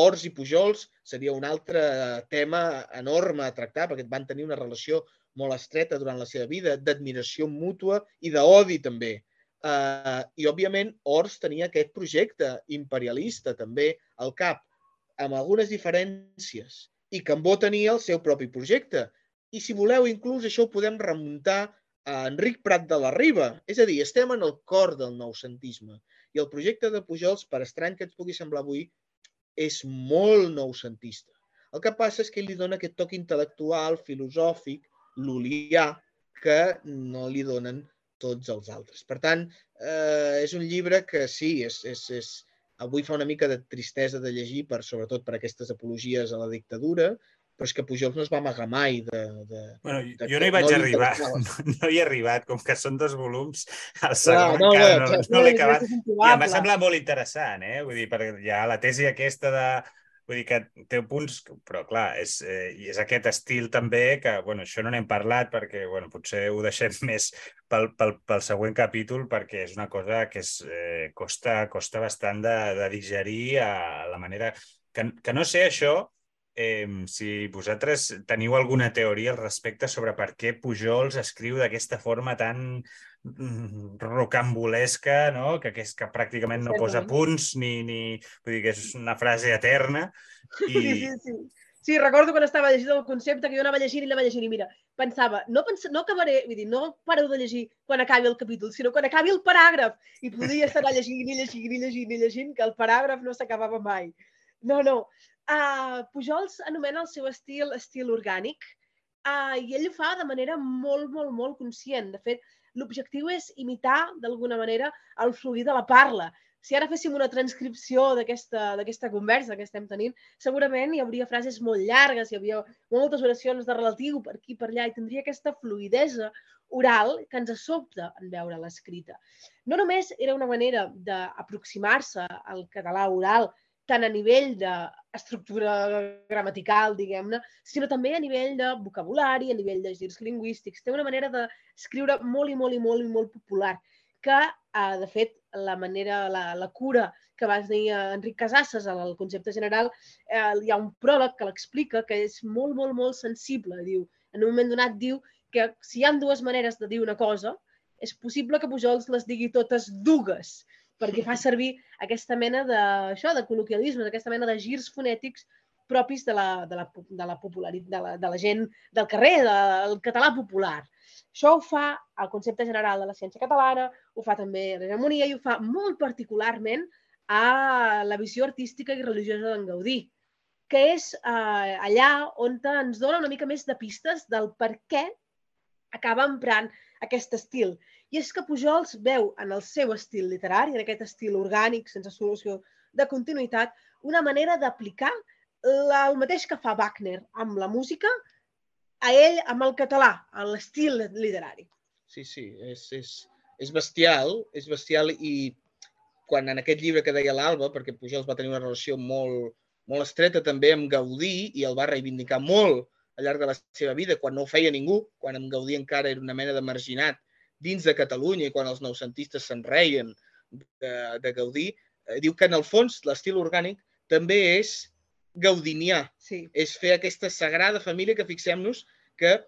Horts i Pujols seria un altre tema enorme a tractar, perquè van tenir una relació molt estreta durant la seva vida, d'admiració mútua i d'odi també. Uh, I, òbviament, Horts tenia aquest projecte imperialista també al cap, amb algunes diferències, i Cambó tenia el seu propi projecte. I, si voleu, inclús això ho podem remuntar a Enric Prat de la Riba. És a dir, estem en el cor del noucentisme. I el projecte de Pujols, per estrany que ens pugui semblar avui, és molt noucentista. El que passa és que li dona aquest toc intel·lectual, filosòfic, l'olià, que no li donen tots els altres. Per tant, eh, és un llibre que sí, és, és, és, avui fa una mica de tristesa de llegir, per, sobretot per aquestes apologies a la dictadura, però és que Pujols no es va amagar mai de... de bueno, de jo no hi vaig no arribar, *laughs* no, no hi he arribat, com que són dos volums, el segon no, encara no, no, no, no l'he acabat. I em va semblar molt interessant, eh? Vull dir, perquè hi ha la tesi aquesta de... Vull dir que té punts, però clar, és, eh, és aquest estil també que, bueno, això no n'hem parlat perquè, bueno, potser ho deixem *laughs* més pel, pel, pel següent capítol perquè és una cosa que és, eh, costa, costa bastant de, de digerir a la manera... Que, que no sé això, eh, si vosaltres teniu alguna teoria al respecte sobre per què Pujols escriu d'aquesta forma tan rocambolesca, no? que, que, és, que pràcticament no posa punts ni, ni... Vull dir que és una frase eterna. I... Sí, sí, sí. Sí, recordo quan estava llegint el concepte que jo anava llegint i anava llegint i mira, pensava, no, pens no acabaré, vull dir, no pareu de llegir quan acabi el capítol, sinó quan acabi el paràgraf. I podia estar llegint i llegint i llegint i llegint que el paràgraf no s'acabava mai. No, no. Uh, Pujols anomena el seu estil estil orgànic uh, i ell ho fa de manera molt, molt, molt conscient. De fet, l'objectiu és imitar, d'alguna manera, el fluir de la parla. Si ara féssim una transcripció d'aquesta conversa que estem tenint, segurament hi hauria frases molt llargues, hi havia moltes oracions de relatiu per aquí per allà i tindria aquesta fluidesa oral que ens sobta en veure l'escrita. No només era una manera d'aproximar-se al català oral tant a nivell d'estructura gramatical, diguem-ne, sinó també a nivell de vocabulari, a nivell de girs lingüístics. Té una manera d'escriure molt i molt i molt i molt popular que, eh, de fet, la manera, la, la cura que va dir Enric Casasses al concepte general, eh, hi ha un pròleg que l'explica que és molt, molt, molt sensible. Diu, en un moment donat diu que si hi ha dues maneres de dir una cosa, és possible que Pujols les digui totes dues, perquè fa servir aquesta mena de, això, de col·loquialismes, aquesta mena de girs fonètics propis de la, de la, de la popularitat, de la, de la gent del carrer, del català popular. Això ho fa el concepte general de la ciència catalana, ho fa també l'hegemonia i ho fa molt particularment a la visió artística i religiosa d'en Gaudí, que és eh, allà on ens dona una mica més de pistes del per què acaba emprant aquest estil. I és que Pujols veu en el seu estil literari, en aquest estil orgànic, sense solució de continuïtat, una manera d'aplicar el mateix que fa Wagner amb la música, a ell amb el català, a l'estil literari. Sí, sí, és, és, és bestial, és bestial i quan en aquest llibre que deia l'Alba, perquè Pujols va tenir una relació molt, molt estreta també amb Gaudí i el va reivindicar molt al llarg de la seva vida, quan no ho feia ningú, quan en Gaudí encara era una mena de marginat dins de Catalunya i quan els noucentistes se'n reien de, de Gaudí, eh, diu que en el fons l'estil orgànic també és gaudinià, Sí. és fer aquesta sagrada família que fixem-nos que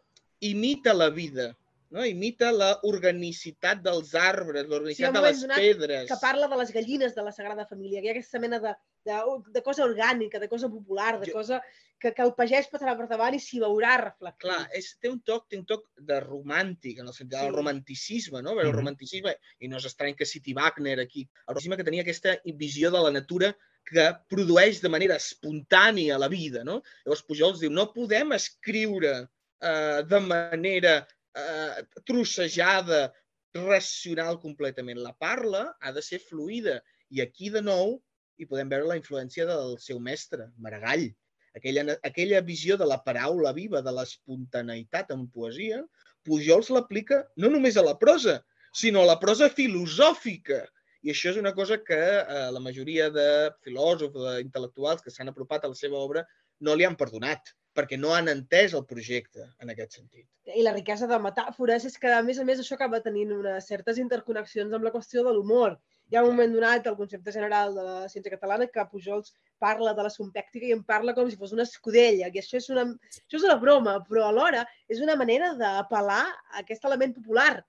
imita la vida, no? imita la organicitat dels arbres, l'organicitat un de les pedres. que parla de les gallines de la Sagrada Família, que hi ha aquesta mena de, de, de cosa orgànica, de cosa popular, de Jo- cosa que, que el pagès passarà per davant i s'hi veurà reflectit. Clar, és, té un toc, té un toc de romàntic, en el sentit del Sí. romanticisme, no? Però el Mhm. romanticisme, i no és estrany que citi Wagner aquí, el romanticisme que tenia aquesta visió de la natura que produeix de manera espontània la vida, no? Llavors Pujols diu, no podem escriure eh, de manera eh, trossejada, racional completament. La parla ha de ser fluida. I aquí, de nou, hi podem veure la influència del seu mestre, Maragall. Aquella, aquella visió de la paraula viva, de l'espontaneïtat en poesia, Pujols l'aplica no només a la prosa, sinó a la prosa filosòfica. I això és una cosa que eh, la majoria de filòsofs, d'intel·lectuals que s'han apropat a la seva obra no li han perdonat, perquè no han entès el projecte en aquest sentit. I la riquesa de metàfores és que, a més a més, això acaba tenint unes certes interconnexions amb la qüestió de l'humor. hi ha un moment donat el concepte general de la ciència catalana que Pujols parla de la sumpèctica i en parla com si fos una escudella, i això és una, això és una broma, però alhora és una manera d'apel·lar a aquest element popular,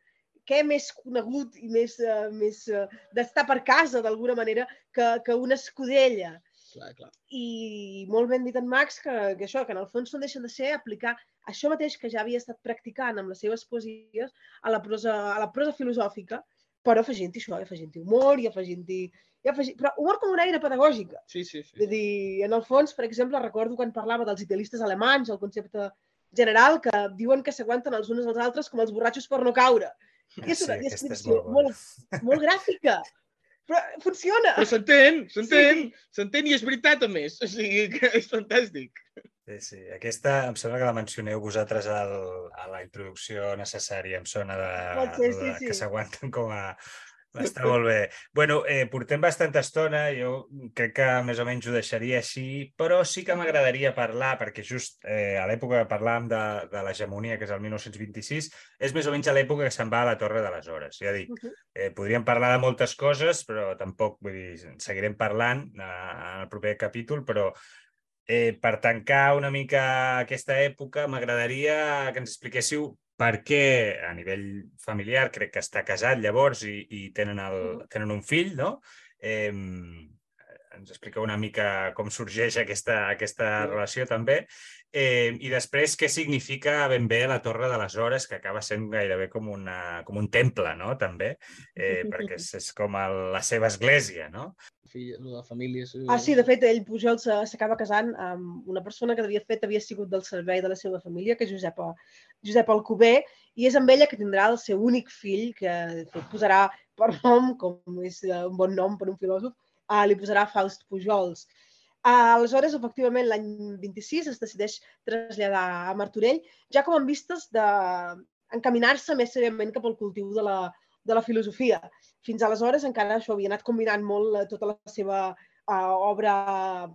què més conegut i més, uh, més uh, d'estar per casa, d'alguna manera, que, que una escudella. Clar, clar. I molt ben dit en Max que, que això, que en el fons no deixen de ser aplicar això mateix que ja havia estat practicant amb les seves poesies a la prosa, a la prosa filosòfica, però afegint-hi això, afegint-hi humor i afegint-hi... I afegint... Però humor com una eina pedagògica. Sí, sí, sí. Vull dir, en el fons, per exemple, recordo quan parlava dels idealistes alemanys, el concepte general, que diuen que s'aguanten els uns als altres com els borratxos per no caure. I és una Sí, aquesta és descripció molt molt, molt gràfica. Però funciona. Però s'entén, s'entén, s'entén i és veritat a més. O sigui, que és fantàstic. Sí, sí. Aquesta em sembla que la mencioneu vosaltres al, a la introducció necessària. Em sona de, Pot ser, sí, de sí. que s'aguanten com a... Està molt bé. bueno, eh, portem bastanta estona, jo crec que més o menys ho deixaria així, però sí que m'agradaria parlar, perquè just eh, a l'època que parlàvem de, de l'hegemonia, que és el 1926, és més o menys a l'època que se'n va a la Torre de les Hores. Ja dic, eh, podríem parlar de moltes coses, però tampoc, vull dir, seguirem parlant eh, en el proper capítol, però eh, per tancar una mica aquesta època, m'agradaria que ens expliquéssiu per què a nivell familiar, crec que està casat llavors i, i tenen, el, tenen un fill, no? Eh, ens expliqueu una mica com sorgeix aquesta, aquesta relació també. Eh, I després què significa ben bé la Torre de les Hores, que acaba sent gairebé com, una, com un temple, no? També, eh, perquè és, és com el, la seva església, no? Fill, lo de família... és- Ah, sí, de fet, ell, Pujol, se- s'acaba casant amb una persona que, de fet, havia sigut del servei de la seva família, que és Josepa, Josep Alcover, i és amb ella que tindrà el seu únic fill, que de fet posarà per nom, com és eh, un bon nom per un filòsof, uh, li posarà Faust Pujols. Aleshores, efectivament, l'any 26 es decideix traslladar a Martorell, ja com en vistes d'encaminar-se més seriament cap al cultiu de la, de la filosofia. Fins aleshores encara això havia anat combinant molt eh, tota la seva uh, obra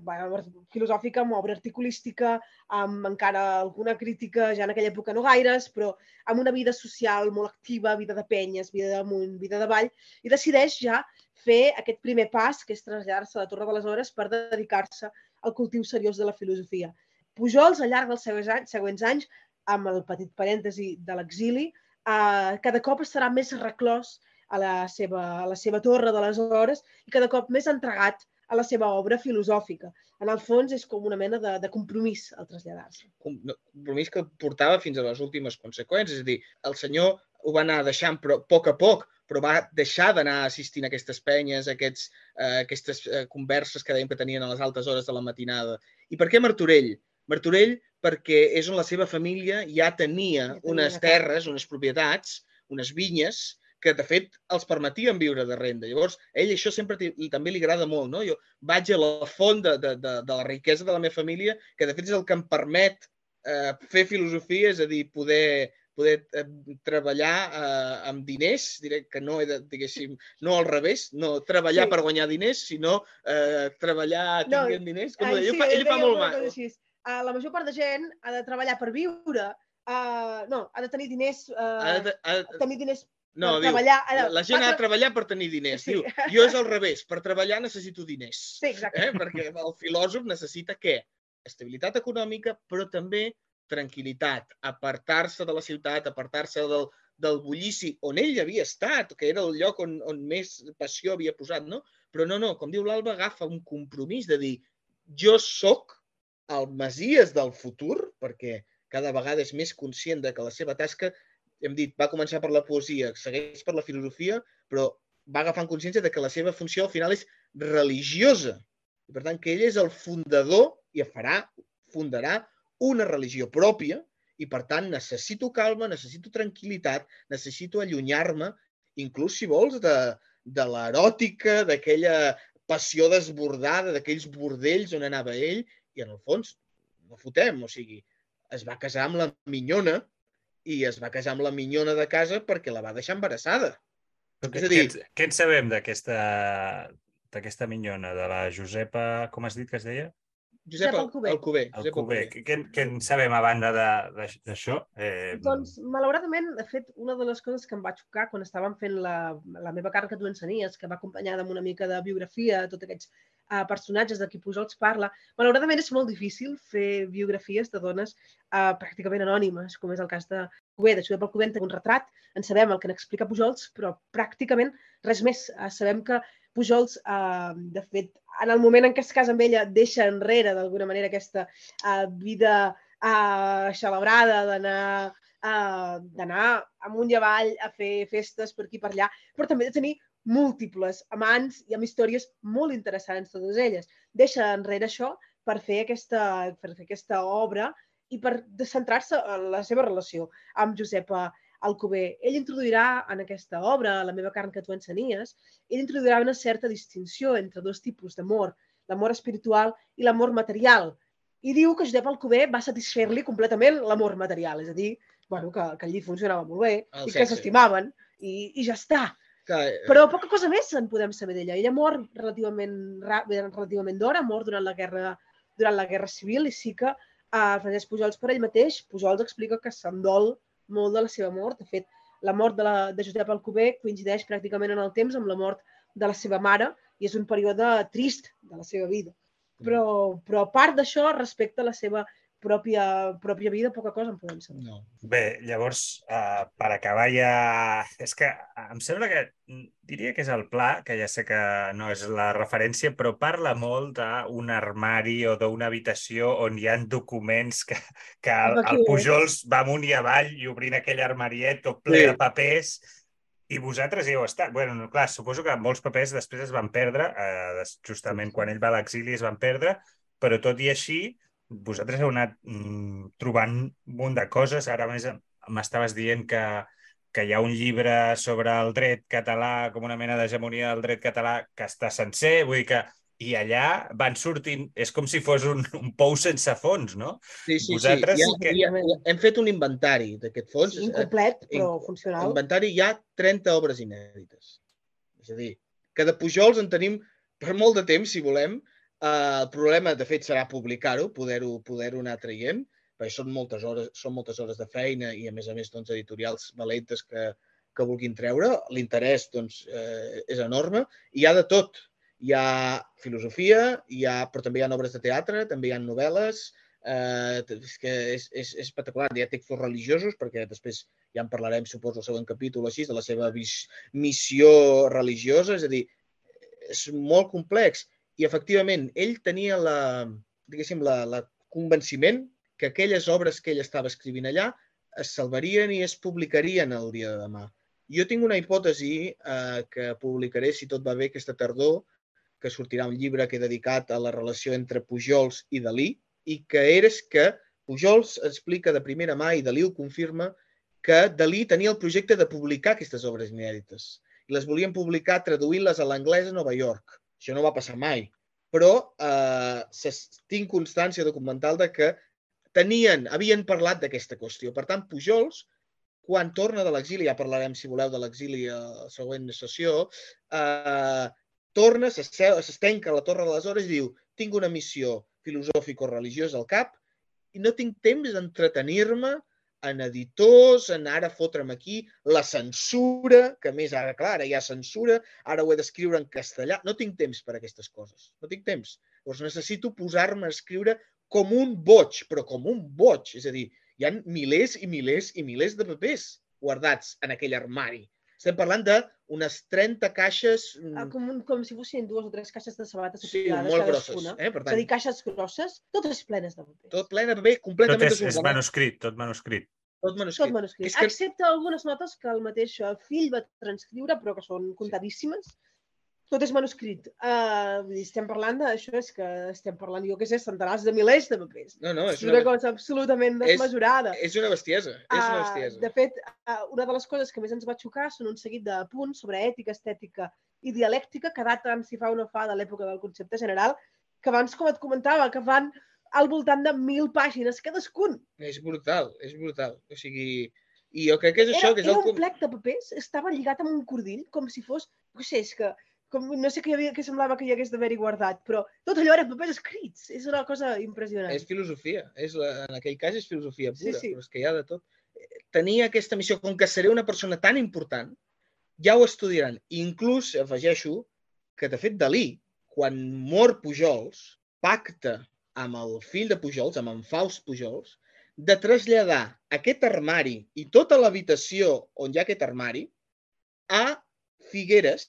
bueno, filosòfica amb obra articulística, amb encara alguna crítica, ja en aquella època no gaires, però amb una vida social molt activa, vida de penyes, vida d'amunt, vida d'avall, i decideix ja fer aquest primer pas, que és traslladar-se a la Torre de les Hores per dedicar-se al cultiu seriós de la filosofia. Pujols, al llarg dels següents anys, següents anys amb el petit parèntesi de l'exili, eh, cada cop estarà més reclòs a la, seva, a la seva torre de les hores i cada cop més entregat a la seva obra filosòfica. En el fons és com una mena de, de compromís al traslladar-se. compromís que portava fins a les últimes conseqüències. És a dir, el senyor ho va anar deixant però, a poc a poc, però va deixar d'anar assistint a aquestes penyes, a aquests, eh, aquestes eh, converses que dèiem que tenien a les altes hores de la matinada. I per què Martorell? Martorell perquè és on la seva família ja tenia, Ja tenia unes terres, unes propietats, unes vinyes, que de fet els permetien viure de renda. Llavors, ell això sempre i també li agrada molt, no? Jo vaig a la font de, de, de, de la riquesa de la meva família, que de fet és el que em permet eh, fer filosofia, és a dir, poder, poder eh, treballar eh, amb diners, diré que no he de, diguéssim, no al revés, no treballar Sí. per guanyar diners, sinó eh, treballar No, tinguent diners. Com Ai, deia? sí, ell, fa, ell fa molt mal. Uh, la major part de gent ha de treballar per viure, uh, no, ha de tenir diners, Ha uh, de, ha, tenir diners no, per diu, treballar. ha la, de- gent ha de treballar per tenir diners. Sí. Diu, *laughs* jo és al revés, per treballar necessito diners. Sí, exacte. eh? perquè el filòsof necessita què? Estabilitat econòmica, però també tranquil·litat, apartar-se de la ciutat, apartar-se del, del bullici on ell havia estat, que era el lloc on, on més passió havia posat, no? Però no, no, com diu l'Alba, agafa un compromís de dir jo sóc el Masies del futur, perquè cada vegada és més conscient de que la seva tasca, hem dit, va començar per la poesia, segueix per la filosofia, però va agafant consciència de que la seva funció al final és religiosa. I per tant, que ell és el fundador i farà, fundarà una religió pròpia i per tant necessito calma, necessito tranquil·litat, necessito allunyar-me, inclús si vols, de, de l'eròtica, d'aquella passió desbordada, d'aquells bordells on anava ell, i en el fons, no fotem, o sigui, es va casar amb la minyona i es va casar amb la minyona de casa perquè la va deixar embarassada. Què, És a dir- què, què en sabem d'aquesta d'aquesta minyona, de la Josepa, com has dit que es deia? Josep Alcover. Alcover. El Josep Cuber. Alcover. Què, què en sabem a banda de- de- d'això? Eh, Doncs, malauradament, de fet, una de les coses que em va xocar quan estàvem fent la, la meva carn que tu ensenies, que va acompanyada amb una mica de biografia, tots aquests uh, personatges de qui Pujols parla, malauradament és molt difícil fer biografies de dones uh, pràcticament anònimes, com és el cas de Cuber. De Josep Alcover en té un retrat, en sabem el que n'explica Pujols, però pràcticament res més. Uh, sabem que Pujols, uh, de fet, en el moment en què es casa amb ella, deixa enrere, d'alguna manera, aquesta uh, vida uh, celebrada d'anar uh, d'anar amunt i avall a fer festes per aquí i per allà, però també de tenir múltiples amants i amb històries molt interessants, totes elles. Deixa enrere això per fer aquesta, per fer aquesta obra i per centrar-se en la seva relació amb Josepa Alcover. Ell introduirà en aquesta obra, La meva carn que tu ensenies, ell introduirà una certa distinció entre dos tipus d'amor, l'amor espiritual i l'amor material. I diu que Josep Alcover va satisfer-li completament l'amor material, és a dir, bueno, que, que llit funcionava molt bé El i que sexe. s'estimaven i, i ja està. Clar, eh, Però poca cosa més en podem saber d'ella. Ella mor relativament, relativament d'hora, mor durant la guerra durant la guerra civil i sí que uh, Francesc Pujols per ell mateix, Pujols explica que se'n dol molt de la seva mort. De fet, la mort de, la, de Josep Alcover coincideix pràcticament en el temps amb la mort de la seva mare i és un període trist de la seva vida. Però, però a part d'això, respecte a la seva pròpia, pròpia vida, poca cosa en podem saber. no. Bé, llavors, uh, per acabar ja... És que em sembla que... mm, Diria que és el pla, que ja sé que no és la referència, però parla molt d'un armari o d'una habitació on hi han documents que, que el, el? Pujols va amunt i avall i obrint aquell armariet tot ple Sí. de papers i vosaltres hi heu estat. Bueno, no, clar, suposo que molts papers després es van perdre, eh, justament quan ell va a l'exili es van perdre, però tot i així, vosaltres heu anat mm, trobant un munt de coses. Ara més em- m'estaves dient que, que hi ha un llibre sobre el dret català, com una mena d'hegemonia del dret català, que està sencer, vull dir que i allà van sortint, és com si fos un, un pou sense fons, no? Sí, sí, Vosaltres sí. Ha, que- ha, hem fet un inventari d'aquest fons. Sí, incomplet, però in- funcional. inventari hi ha 30 obres inèdites. És a dir, que de Pujols en tenim per molt de temps, si volem. Uh, el problema, de fet, serà publicar-ho, poder-ho poder anar traient, perquè són moltes hores, són moltes hores de feina i, a més a més, doncs, editorials valentes que, que vulguin treure. L'interès doncs, eh, és enorme. Hi ha de tot. Hi ha filosofia, hi ha, però també hi ha obres de teatre, també hi ha novel·les, eh, és que és, és, és espectacular. Hi ha textos religiosos, perquè després ja en parlarem, suposo, al següent capítol així, de la seva missió religiosa, és a dir, és molt complex. I, efectivament, ell tenia la, diguéssim, la, la convenciment que aquelles obres que ell estava escrivint allà es salvarien i es publicarien el dia de demà. Jo tinc una hipòtesi eh, que publicaré, si tot va bé, aquesta tardor, que sortirà un llibre que he dedicat a la relació entre Pujols i Dalí, i que és que Pujols explica de primera mà i Dalí ho confirma que Dalí tenia el projecte de publicar aquestes obres inèdites i les volien publicar traduint-les a l'anglès a Nova York. Això no va passar mai. Però eh, tinc constància documental de que tenien, havien parlat d'aquesta qüestió. Per tant, Pujols, quan torna de l'exili, ja parlarem, si voleu, de l'exili a la següent sessió, eh, torna, s'estenca a la Torre de les Hores i diu tinc una missió filosòfico-religiosa al cap i no tinc temps d'entretenir-me en editors, en ara fotre'm aquí, la censura, que més ara, clar, ara hi ha censura, ara ho he d'escriure en castellà. No tinc temps per aquestes coses. No tinc temps. Llavors necessito posar-me a escriure com un boig, però com un boig. És a dir, hi ha milers i milers i milers de papers guardats en aquell armari. Estem parlant d'unes 30 caixes mm, Ah, Com, un, com si fossin dues o tres caixes de sabates sí, molt grosses. Eh? Per És a tant, dir, caixes grosses, totes plenes de papers. tot ple de paper, Tot completament és, és desordenat. manuscrit, tot manuscrit. Tot Tot manuscrit. manuscrit. És que- Excepte algunes notes que el mateix eh, fill va transcriure, però que són comptadíssimes. Tot és manuscrit. Uh, vull dir, estem parlant d'això, és que estem parlant, jo què sé, centenars de milers de papers. No, no, és És una una, cosa absolutament és- desmesurada. és una bestiesa. És una Ah, bestiesa. de fet, ah, una de les coses que més ens va xocar són un seguit de punts sobre ètica, estètica i dialèctica que daten, si fa o no fa, de l'època del concepte general, que abans, com et comentava, que van al voltant de mil pàgines cadascun. És brutal, és brutal. O sigui, i jo crec que és Era, això, que és era el... un plec de papers, estava lligat amb un cordill, com si fos, no sé, és que com, no sé què, havia, què semblava que hi hagués d'haver-hi guardat, però tot allò era papers escrits. És una cosa impressionant. És filosofia. És la, en aquell cas és filosofia pura, Sí, sí. però és que hi ha de tot. Tenia aquesta missió, com que seré una persona tan important, ja ho estudiaran. Inclús afegeixo que, de fet, Dalí, quan mor Pujols, pacta amb el fill de Pujols, amb en Faust Pujols, de traslladar aquest armari i tota l'habitació on hi ha aquest armari a Figueres,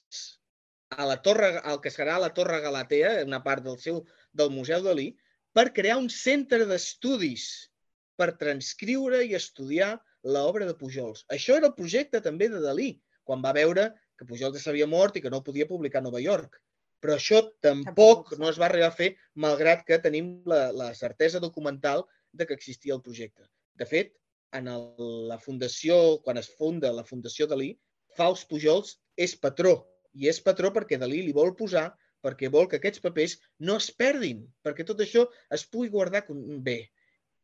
a la torre, al que serà la Torre Galatea, una part del seu del Museu Dalí, per crear un centre d'estudis per transcriure i estudiar l'obra de Pujols. Això era el projecte també de Dalí, quan va veure que Pujol ja s'havia mort i que no podia publicar a Nova York. Però això tampoc Tampoc no es va arribar a fer, malgrat que tenim la, la certesa documental de que existia el projecte. De fet, en el, la fundació, quan es funda la Fundació Dalí, Faust Pujols és patró. I és patró perquè Dalí li vol posar perquè vol que aquests papers no es perdin, perquè tot això es pugui guardar bé.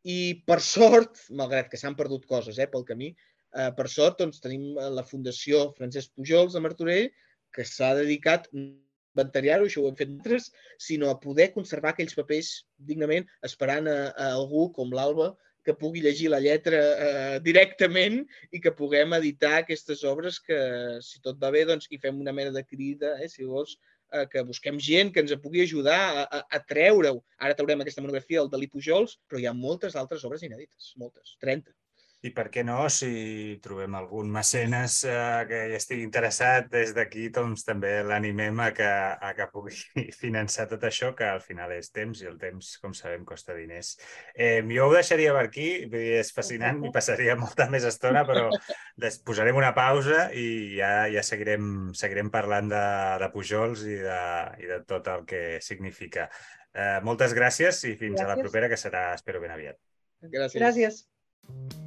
I per sort, malgrat que s'han perdut coses eh, pel camí, eh, per sort doncs, tenim eh, la Fundació Francesc Pujols de Martorell que s'ha dedicat a inventariar-ho, això ho hem fet nosaltres, sinó a poder conservar aquells papers dignament, esperant a, a algú com l'Alba que pugui llegir la lletra eh, directament i que puguem editar aquestes obres que, si tot va bé, doncs, hi fem una mena de crida, eh, si vols, eh, que busquem gent que ens pugui ajudar a, a, a treure-ho. Ara traurem aquesta monografia del Dalí Pujols, però hi ha moltes altres obres inèdites, moltes, 30. I per què no, si trobem algun mecenes eh, que hi estigui interessat, des d'aquí doncs, també l'animem a, que, a que pugui *laughs* finançar tot això, que al final és temps, i el temps, com sabem, costa diners. Eh, jo ho deixaria per aquí, és fascinant, m'hi passaria molta més estona, però *laughs* des, posarem una pausa i ja, ja seguirem, seguirem parlant de, de Pujols i de, i de tot el que significa. Eh, moltes gràcies i fins a la Gràcies. propera, que serà, espero, ben aviat. Gràcies. Gràcies.